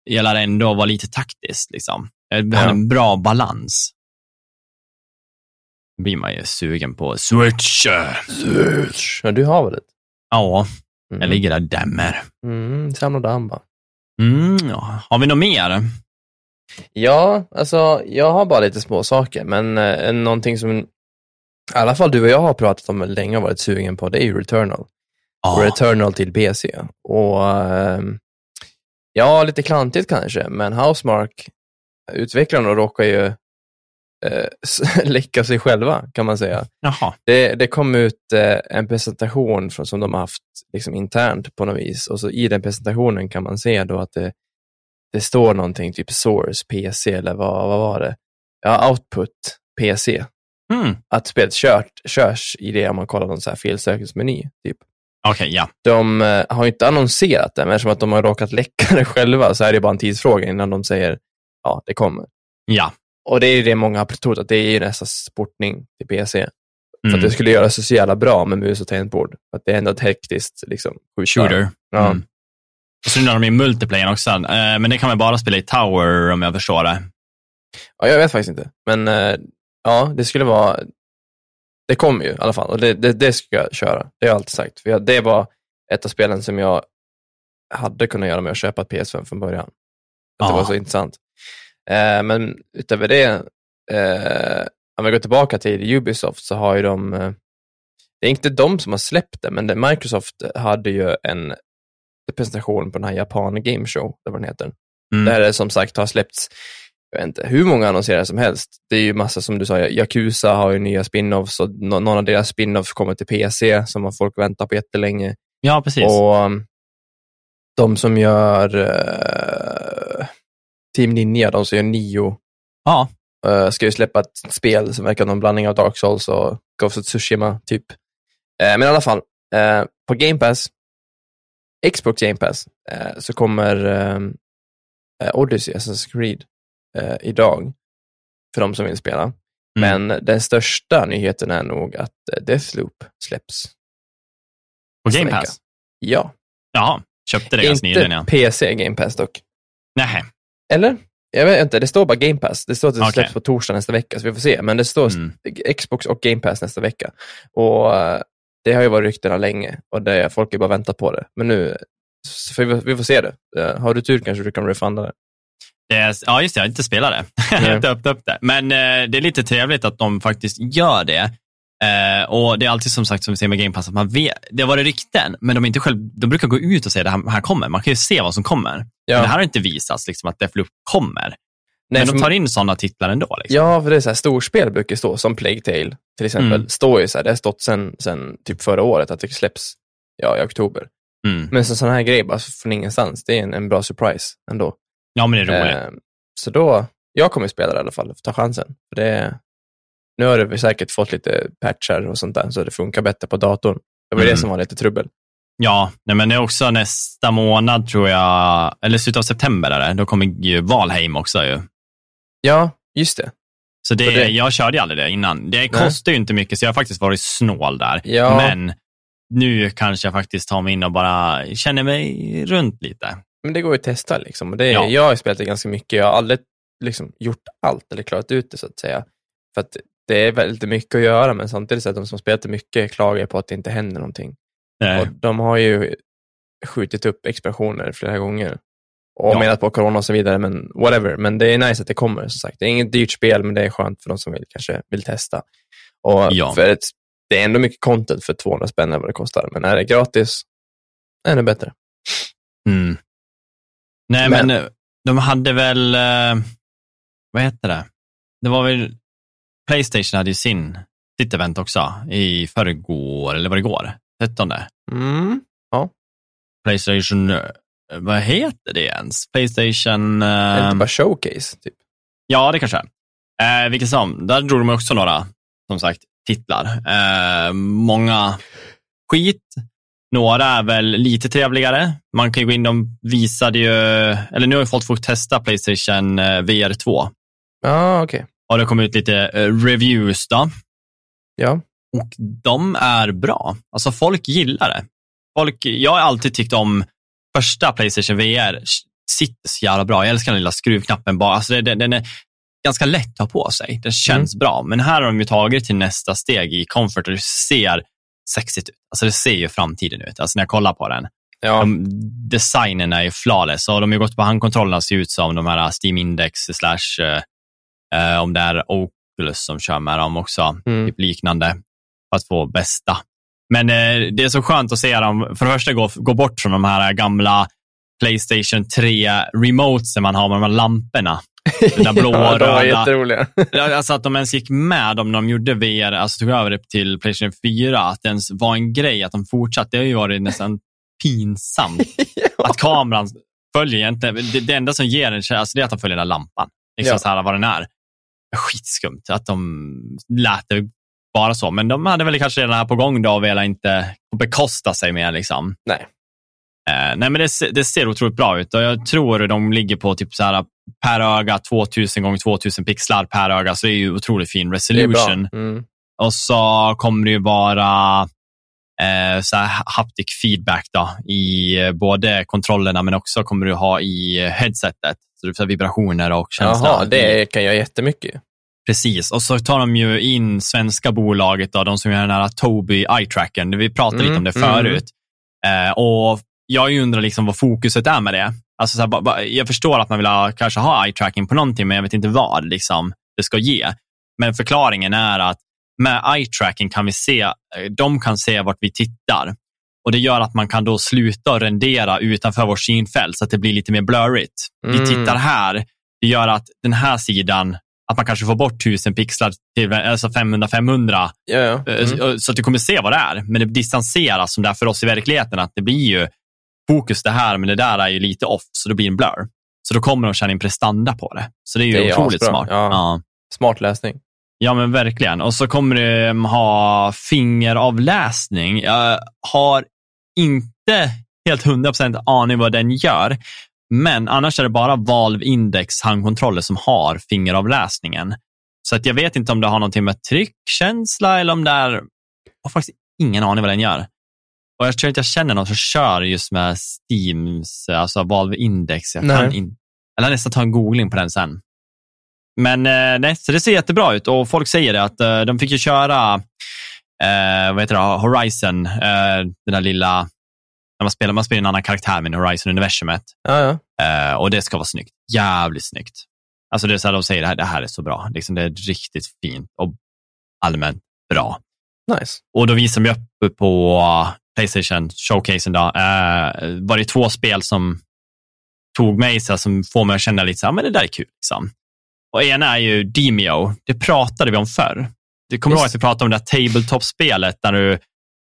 jag ändå var lite taktiskt. Liksom. Jag hade en bra balans. Då blir man ju sugen på Switch. Switch. Ja, du har väl det? Ja, mm. jag ligger där och dämmer. Mm, samlar damm bara. Mm, ja. Har vi något mer? Ja, alltså jag har bara lite små saker, men eh, någonting som i alla fall du och jag har pratat om länge och varit sugen på, det är ju Returnal. Ah. Returnal till PC. Och eh, ja, lite klantigt kanske, men Housemark, utvecklarna råkar ju eh, läcka sig själva, kan man säga. Det, det kom ut eh, en presentation från, som de har haft liksom, internt på något vis och så i den presentationen kan man se då att det, det står någonting, typ source PC eller vad, vad var det? Ja, output PC. Mm. Att spelet kört, körs i det om man kollar någon så här felsökningsmeny. Typ. Okay, ja. De uh, har inte annonserat det, men eftersom att de har råkat läcka det själva så är det bara en tidsfråga innan de säger ja, det kommer. Ja. Och det är det många har trott, att det är nästa sportning till PC. Mm. För att det mm. skulle göra sig så jävla bra med mus och tangentbord. Att det är ändå ett hektiskt liksom, Shooter. Ja. Mm. Och så nu har de ju multiplayer också, eh, men det kan man bara spela i Tower om jag förstår det. Ja, jag vet faktiskt inte. Men eh, ja, det skulle vara... Det kommer ju i alla fall och det, det, det ska jag köra. Det har jag alltid sagt. För jag, det var ett av spelen som jag hade kunnat göra med att köpa ett PS5 från början. Att det var så intressant. Eh, men utöver det, eh, om vi går tillbaka till Ubisoft så har ju de, eh, det är inte de som har släppt det, men det, Microsoft hade ju en presentation på den här Japan Game Show, eller vad den heter. Mm. Där det som sagt har släppts, jag vet inte, hur många annonserare som helst. Det är ju massa som du sa, Yakuza har ju nya spin-offs och någon av deras spin-offs kommer till PC som folk väntar på jättelänge. Ja, precis. Och um, de som gör uh, Team Ninja, de som gör Nio, ja. uh, ska ju släppa ett spel som verkar vara en blandning av Dark Souls och Ghost of Tsushima, typ. Uh, men i alla fall, på Game Pass Xbox Game Pass så kommer Odyssey, Assassin's Creed, idag för de som vill spela. Mm. Men den största nyheten är nog att Deathloop släpps. På Game Pass? Ja. Jaha, köpte det ganska nyligen. Inte PC Game Pass dock. Nej. Eller? Jag vet inte, det står bara Game Pass. Det står att det okay. släpps på torsdag nästa vecka, så vi får se. Men det står mm. Xbox och Game Pass nästa vecka. Och eh, det har ju varit ryktena länge och det, folk har bara väntat på det. Men nu, för vi, vi får se det. Har du tur kanske du kan refunda det. det ja, just det. Jag har inte spelat det. jag har inte öppnat upp det. Men eh, det är lite trevligt att de faktiskt gör det. Eh, och Det är alltid som sagt som vi ser med Game Pass, att man vet, det har varit rykten, men de, är inte själv, de brukar gå ut och säga det här, här kommer. Man kan ju se vad som kommer. Ja. Men det här har inte visats liksom, att Deathloop kommer. Nej, men de tar in sådana titlar ändå. Liksom. Ja, för det är så här, storspel brukar stå, som Plague Tale till exempel, mm. står ju så här, det har stått sedan sen typ förra året att det släpps ja, i oktober. Mm. Men så sådana här grejer bara från ingenstans, det är en, en bra surprise ändå. Ja, men det är roligt. Eh, så då, jag kommer spela det i alla fall, ta chansen. För det, nu har det säkert fått lite patchar och sånt där, så det funkar bättre på datorn. Det var mm. det som var lite trubbel. Ja, nej, men det är också nästa månad tror jag, eller slutet av september är det, då kommer ju Valheim också ju. Ja, just det. Så det, det... jag körde ju aldrig det innan. Det kostar ju inte mycket, så jag har faktiskt varit snål där. Ja. Men nu kanske jag faktiskt tar mig in och bara känner mig runt lite. Men det går ju att testa liksom. Det, Ja. Jag har spelat det ganska mycket. Jag har aldrig liksom, gjort allt eller klarat ut det så att säga. För att det är väldigt mycket att göra, men samtidigt så att de som spelat det mycket klagar på att det inte händer någonting. Eh, Och de har ju skjutit upp expansioner flera gånger. Och Ja. menat på corona och så vidare, men whatever. Men det är nice att det kommer, som sagt. Det är inget dyrt spel, men det är skönt för de som vill, kanske vill testa. Och Ja. för ett, det är ändå mycket content för 200 spänn eller vad det kostar. Men är det gratis, ännu bättre. Mm. Nej, Men- men, eh, de hade väl, eh, vad heter det? Det var väl, Playstation hade ju sin, sitt event också i förrgår, eller var det igår? 13. Mm. Playstation, eh, vad heter det ens? Playstation... Det är eh, inte bara showcase, typ. Ja, det kanske är. Eh, vilket som, där drog de också några, som sagt, titlar. Eh, många skit. Några är väl lite trevligare. Man kan ju gå in, de visade ju, eller nu har ju folk fått testa Playstation eh, VR 2. Ja, okej. Och det kom ut lite eh, reviews då. Ja. Och de är bra. Alltså folk gillar det. Folk, jag har alltid tyckt om första Playstation VR, sitter så jävla bra. Jag älskar den lilla skruvknappen bara. Alltså det, den är ganska lätt att ha på sig. Den känns bra. Men här har de ju tagit till nästa steg i comfort och det ser sexigt ut. Alltså det ser ju framtiden ut. Alltså när jag kollar på den. Ja, De, designen är ju flawless och de har ju gått på handkontrollerna ser ut som de här Steam Index slash eh, eh, om det är Oculus som kör med dem också, Mm. typ liknande, att få bästa. Men eh, det är så skönt att se dem, för det första gå, gå bort från de här gamla Playstation 3 remotesen man har med de här lamporna. Den där blå ja, de var röda. jätteroliga. Alltså att de ens gick med om de gjorde VR, alltså tog över det till Playstation 4, att det ens var en grej, att de fortsatte. Det har ju varit nästan pinsamt att kameran följer egentligen. Det, det enda som ger en känsla, alltså det är att de följer den där lampan. Liksom Ja. så här vad den är. Skitskumt att de lät det vara så. Men de hade väl kanske redan här på gång då och velat inte bekosta sig mer. Liksom. Nej. Eh, nej, men det, det ser otroligt bra ut och jag tror de ligger på typ så här per öga 2000 gånger 2000 pixlar per öga, så det är ju otroligt fin Det resolution. Mm. Och så kommer det ju vara eh, så här haptic feedback då, i eh, både kontrollerna men också kommer du ha i eh, headsetet. Så du får vibrationer och känsla. Jaha, det kan jag jättemycket. Precis, och så tar de ju in svenska bolaget, då, de som gör den här Tobii eye-trackern. Vi pratade Mm, lite om det mm. förut. Eh, och jag undrar liksom vad fokuset är med det. Alltså så här, ba- ba- jag förstår att man vill ha, kanske ha eye-tracking på någonting, men jag vet inte vad liksom, det ska ge. Men förklaringen är att med eye-tracking kan vi se, eh, de kan se vart vi tittar. Och Det gör att man kan då sluta rendera utanför vårt synfält så att det blir lite mer blurrigt. Vi Mm. tittar här, det gör att den här sidan, att man kanske får bort 1000 pixlar till alltså 500-500 Ja, ja. Eh, Mm. så- att du kommer se vad det är. Men det distanseras som det är för oss i verkligheten, att det blir ju fokus det här, men det där är ju lite off, så det blir en blur. Så då kommer de känna in prestanda på det. Så det är ju Det är otroligt asbra. smart. Ja. Ja. Smart läsning. Ja, men verkligen. Och så kommer de ha fingeravläsning. Jag har inte helt 100% aning vad den gör, men annars är det bara Valve Index handkontroller som har fingeravläsningen. Så att jag vet inte om det har någonting med tryckkänsla eller om det är... Jag har faktiskt ingen aning vad den gör. Och jag tror inte jag känner någon som kör just med Steams, alltså Valve Index. Jag kan in... Eller nästan ta en googling på den sen. Men eh, nej, så det ser jättebra ut och folk säger det att eh, de fick ju köra eh, vad heter det, Horizon, eh, den där lilla, när man spelar, man spelar en annan karaktär med Horizon-universumet Ja, ja. eh, och det ska vara snyggt. Jävligt snyggt. Alltså det är så här de säger, det här, det här är så bra. Liksom, det är riktigt fint och allmänt bra. Nice. Och då visar de upp på Playstation showcasen då, eh, var det två spel som tog mig så här, som får mig att känna lite så här, men det där är kul. Liksom. Och ena är ju Demio, det pratade vi om förr. Du kommer ihåg att vi pratade om det här tabletop-spelet där du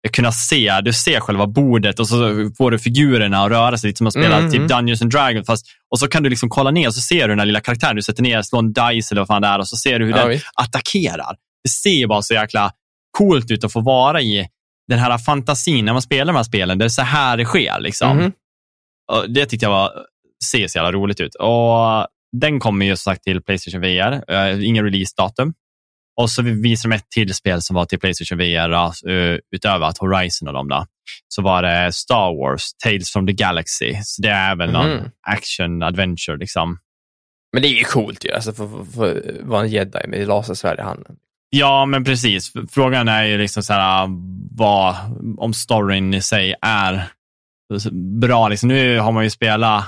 kunna se, du ser själva bordet och så får du figurerna att röra sig lite som att spela Mm, typ mm. Dungeons and Dragons. Fast, och så kan du liksom kolla ner och så ser du den här lilla karaktären. Du sätter ner, slår en dice eller vad fan det är och så ser du hur Ja, den visst. attackerar. Det ser ju bara så jäkla coolt ut att få vara i den här fantasin när man spelar de här spelen. Det är så här det sker. Liksom. Och det tyckte jag var, ser så jävla roligt ut. Och den kommer ju som sagt till Playstation VR. Uh, ingen releasedatum. Och så visar de ett till spel som var till Playstation VR uh, utöver att Horizon och de där. så var det Star Wars, Tales from the Galaxy. Så det är väl någon Mhm. action adventure liksom. Men det är ju coolt ju, alltså för, för, för vara en jedi med lasersvärd i handen. Ja, men precis. Frågan är ju liksom så här, vad, om storyn i sig är bra. Liksom, nu har man ju spelat,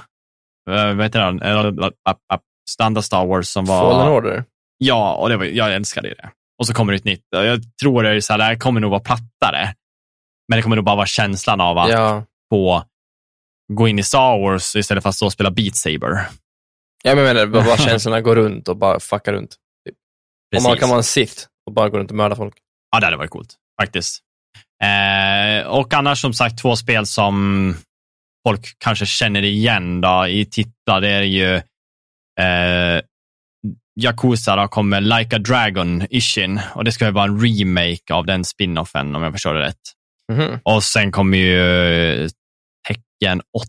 uh, vad heter den, Eh, standard Star Wars som var... Fallen Order. Ja, och det var, jag älskade det. Och så kommer det ett nytt. Jag tror det, är så här, det här kommer nog vara plattare. Men det kommer nog bara vara känslan av att Ja. få gå in i Star Wars istället för att stå och spela Beat Saber. Jag menar, bara, känslorna går runt och bara fuckar runt. Om man Precis. kan vara en Sith och bara gå runt och mörda folk. Ja, det hade varit coolt faktiskt. Eh, och annars som sagt två spel som folk kanske känner igen då, i titlar. Det är ju eh, Yakuza då kommer Like a Dragon Ishin och det ska ju vara en remake av den spinoffen om jag förstår det rätt. Mhm. Och sen kommer ju Tecken 8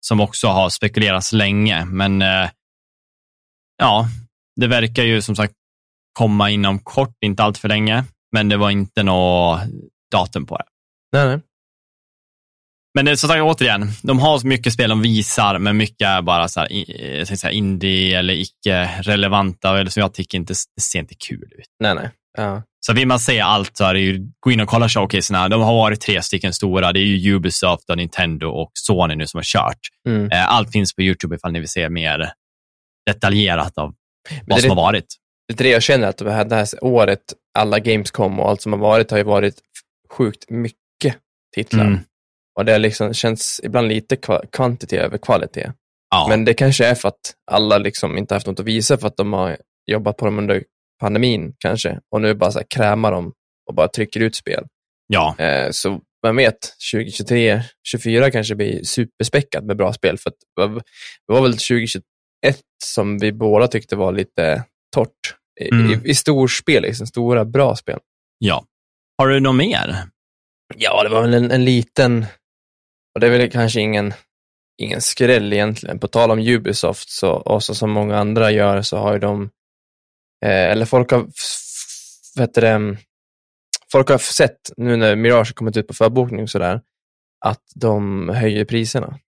som också har spekulerats länge, men eh, ja, det verkar ju som sagt komma inom kort, inte allt för länge, men det var inte något datum på det. Nej, nej. Men det som sagt, återigen, de har så mycket spel de visar, men mycket är bara så här, i- jag tänkte säga, indie eller icke-relevanta, eller som jag tycker inte ser inte kul ut. nej, nej. Ja. Så vill man se allt så är det ju, gå in och kolla showcaserna. De har varit tre stycken stora. Det är ju Ubisoft, och Nintendo och Sony nu som har kört. Mm. Eh, Allt finns på YouTube ifall ni vill se mer detaljerat av det vad som det- har varit. Det är det jag känner, att det här, det här året, alla Gamescom och allt som har varit, har ju varit sjukt mycket titlar. Mm. Och det liksom känns ibland lite kva- kvantitet över kvalitet. Ja. Men det kanske är för att alla liksom inte haft något att visa för att de har jobbat på dem under pandemin kanske. Och nu bara så här krämar de och bara trycker ut spel. ja. Eh, så vem vet, 2023, 2024 kanske blir superspäckat med bra spel. För att det var, det var väl 2021 som vi båda tyckte var lite torrt. I, Mm. i, i storspel, liksom, stora bra spel. ja. Har du något mer? Ja, det var väl en, en liten, och det är väl kanske ingen, ingen skräll egentligen. På tal om Ubisoft, så, och så som många andra gör, så har ju de, eh, eller folk har, vet det, folk har sett, nu när Mirage har kommit ut på förbokning och sådär, att de höjer priserna.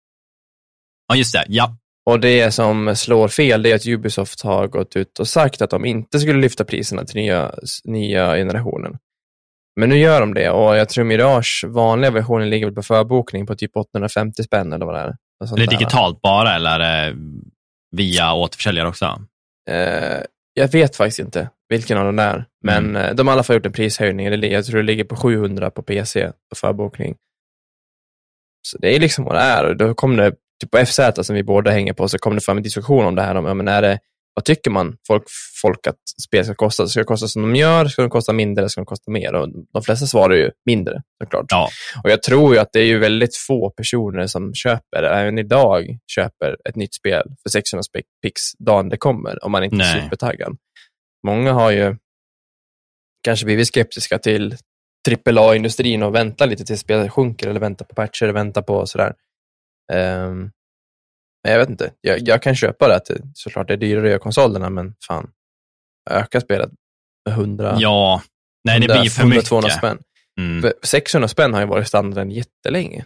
Ja, just det. Ja. Och det som slår fel, det är att Ubisoft har gått ut och sagt att de inte skulle lyfta priserna till nya, nya generationen. Men nu gör de det och jag tror Mirage vanliga versionen ligger på förbokning på typ 850 spänn eller vad det är. Är det digitalt bara eller det via återförsäljare också? Eh, jag vet faktiskt inte vilken av dem det är, men Mm. eh, de har i alla fall gjort en prishöjning. Jag tror det ligger på 700 på PC på förbokning. Så det är liksom vad det är. Och Då kom det, typ på FZ som vi båda hänger på, så kom det fram en diskussion om det här. Om, ja, men är det, vad tycker man folk, folk att spel ska kosta? Ska det kosta som de gör? Ska de kosta mindre eller ska de kosta mer? Och de flesta svarar ju mindre, såklart. Ja. Och jag tror ju att det är ju väldigt få personer som köper, även idag, köper ett nytt spel för 600 spe- pix dagen det kommer, om man inte är Nej. supertaggad. Många har ju kanske blivit skeptiska till AAA-industrin och väntar lite tills spelet sjunker eller väntar på patcher väntar på sådär. Ehm, men jag vet inte, jag, jag kan köpa det att det, såklart det är dyrare att göra konsolerna, men fan, öka spelet med 100, Ja. Nej, det 100, blir för 100, mycket. 200 spänn. Mm. För 600 spänn har ju varit standarden jättelänge.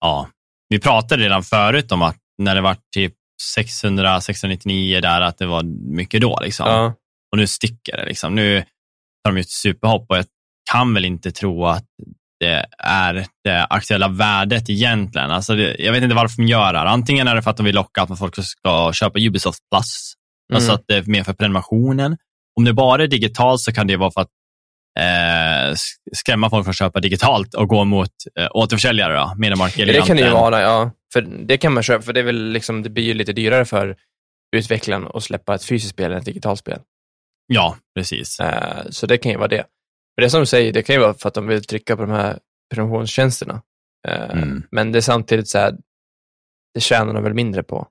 Ja. Vi pratade redan förut om att när det var typ 600, 699 där, att det var mycket då. Liksom. Ja. Och nu sticker det. Liksom. Nu tar de ju ett superhopp och jag kan väl inte tro att det är det aktuella värdet egentligen. Alltså det, jag vet inte varför de gör det här. Antingen är det för att de vill locka att folk ska köpa Ubisoft Plus, alltså Mm. att det är mer för prenumerationen. Om det bara är digitalt så kan det vara för att eh, skrämma folk från att köpa digitalt och gå mot eh, återförsäljare, då, Mediamarkt, Ja, det kan det ju vara, ja. För det kan man köpa, för det är väl liksom, det blir ju lite dyrare för utvecklaren att släppa ett fysiskt spel än ett digitalt spel. Ja, precis. Eh, så det kan ju vara det. Men det som du säger, det kan ju vara för att de vill trycka på de här prenumerationstjänsterna. Eh, Mm. Men det är samtidigt så här, det tjänar de väl mindre på.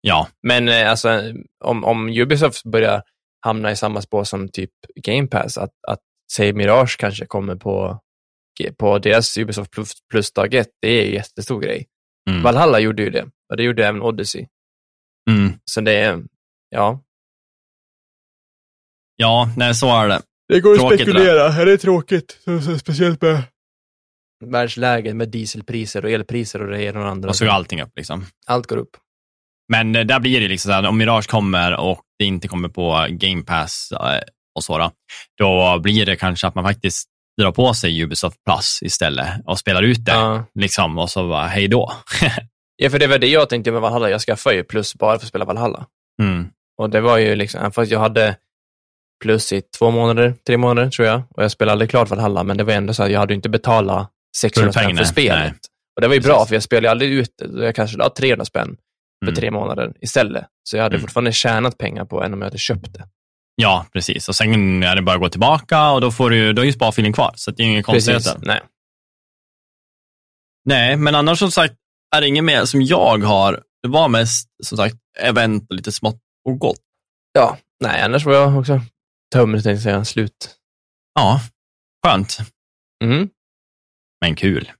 Ja, Men eh, alltså, om, om Ubisoft börjar hamna i samma spår som typ Game Pass, att, att säg Mirage kanske kommer på, på deras Ubisoft Plus, plus dag ett, det är en jättestor grej. mm. Valhalla gjorde ju det, och det gjorde även Odyssey. Mm. Så det är, ja. ja nej, så är det. Det går att Tråkigt, spekulera, är det tråkigt? Speciellt med världsläget med dieselpriser och elpriser och det ena och det andra. Och så går allting upp. Liksom. Allt går upp. Men eh, där blir det liksom så här, om Mirage kommer och det inte kommer på Game Pass eh, och så, då, då blir det kanske att man faktiskt drar på sig Ubisoft Plus istället och spelar ut det. Ja. Liksom, och så bara, hej då. ja, för det var det jag tänkte med Valhalla. Jag skaffade ju plus bara för att spela Valhalla. Mm. Och det var ju liksom, fast jag hade plus i två månader, tre månader tror jag, och jag spelade aldrig klart Valhalla, men det var ändå så att jag hade inte betalat 600 spänn för spelet. Nej. Och det var ju bra, för jag spelade aldrig ut. Jag kanske la 300 spänn för mm. tre månader istället. Så jag hade mm. fortfarande tjänat pengar på än om jag hade köpt det. Ja, precis. Och sen är det bara att gå tillbaka och då, får du, då är ju sparfilen kvar, så det är inga konstigheter. Nej. Nej, men annars som sagt är det inget mer som jag har. Det var mest som sagt event och lite smått och gott. Ja, nej, annars var jag också tänkte jag säga, slut. Ja, skönt. Mm. Men kul.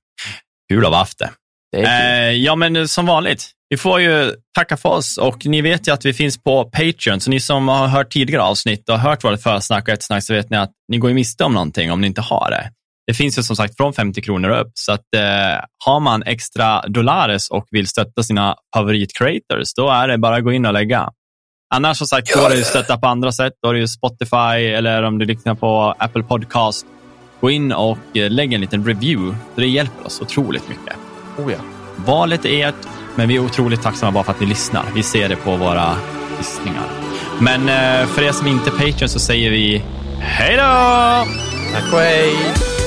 Kul att ha haft det. det eh, ja, men som vanligt, vi får ju tacka för oss och ni vet ju att vi finns på Patreon, så ni som har hört tidigare avsnitt och hört vårt försnack och eftersnack så vet ni att ni går miste om någonting om ni inte har det. Det finns ju som sagt från 50 kronor upp, så att eh, har man extra dollares och vill stötta sina favorit-creators, då är det bara att gå in och lägga. Annars som sagt går det att stötta på andra sätt. Då det ju Spotify eller om du lyssnar på Apple Podcast. Gå in och eh, lägg en liten review. Det hjälper oss otroligt mycket. Oh ja. Valet är ert, men vi är otroligt tacksamma bara för att ni lyssnar. Vi ser det på våra lyssningar. Men eh, för er som inte är Patreon så säger vi hej då! Tack och hej!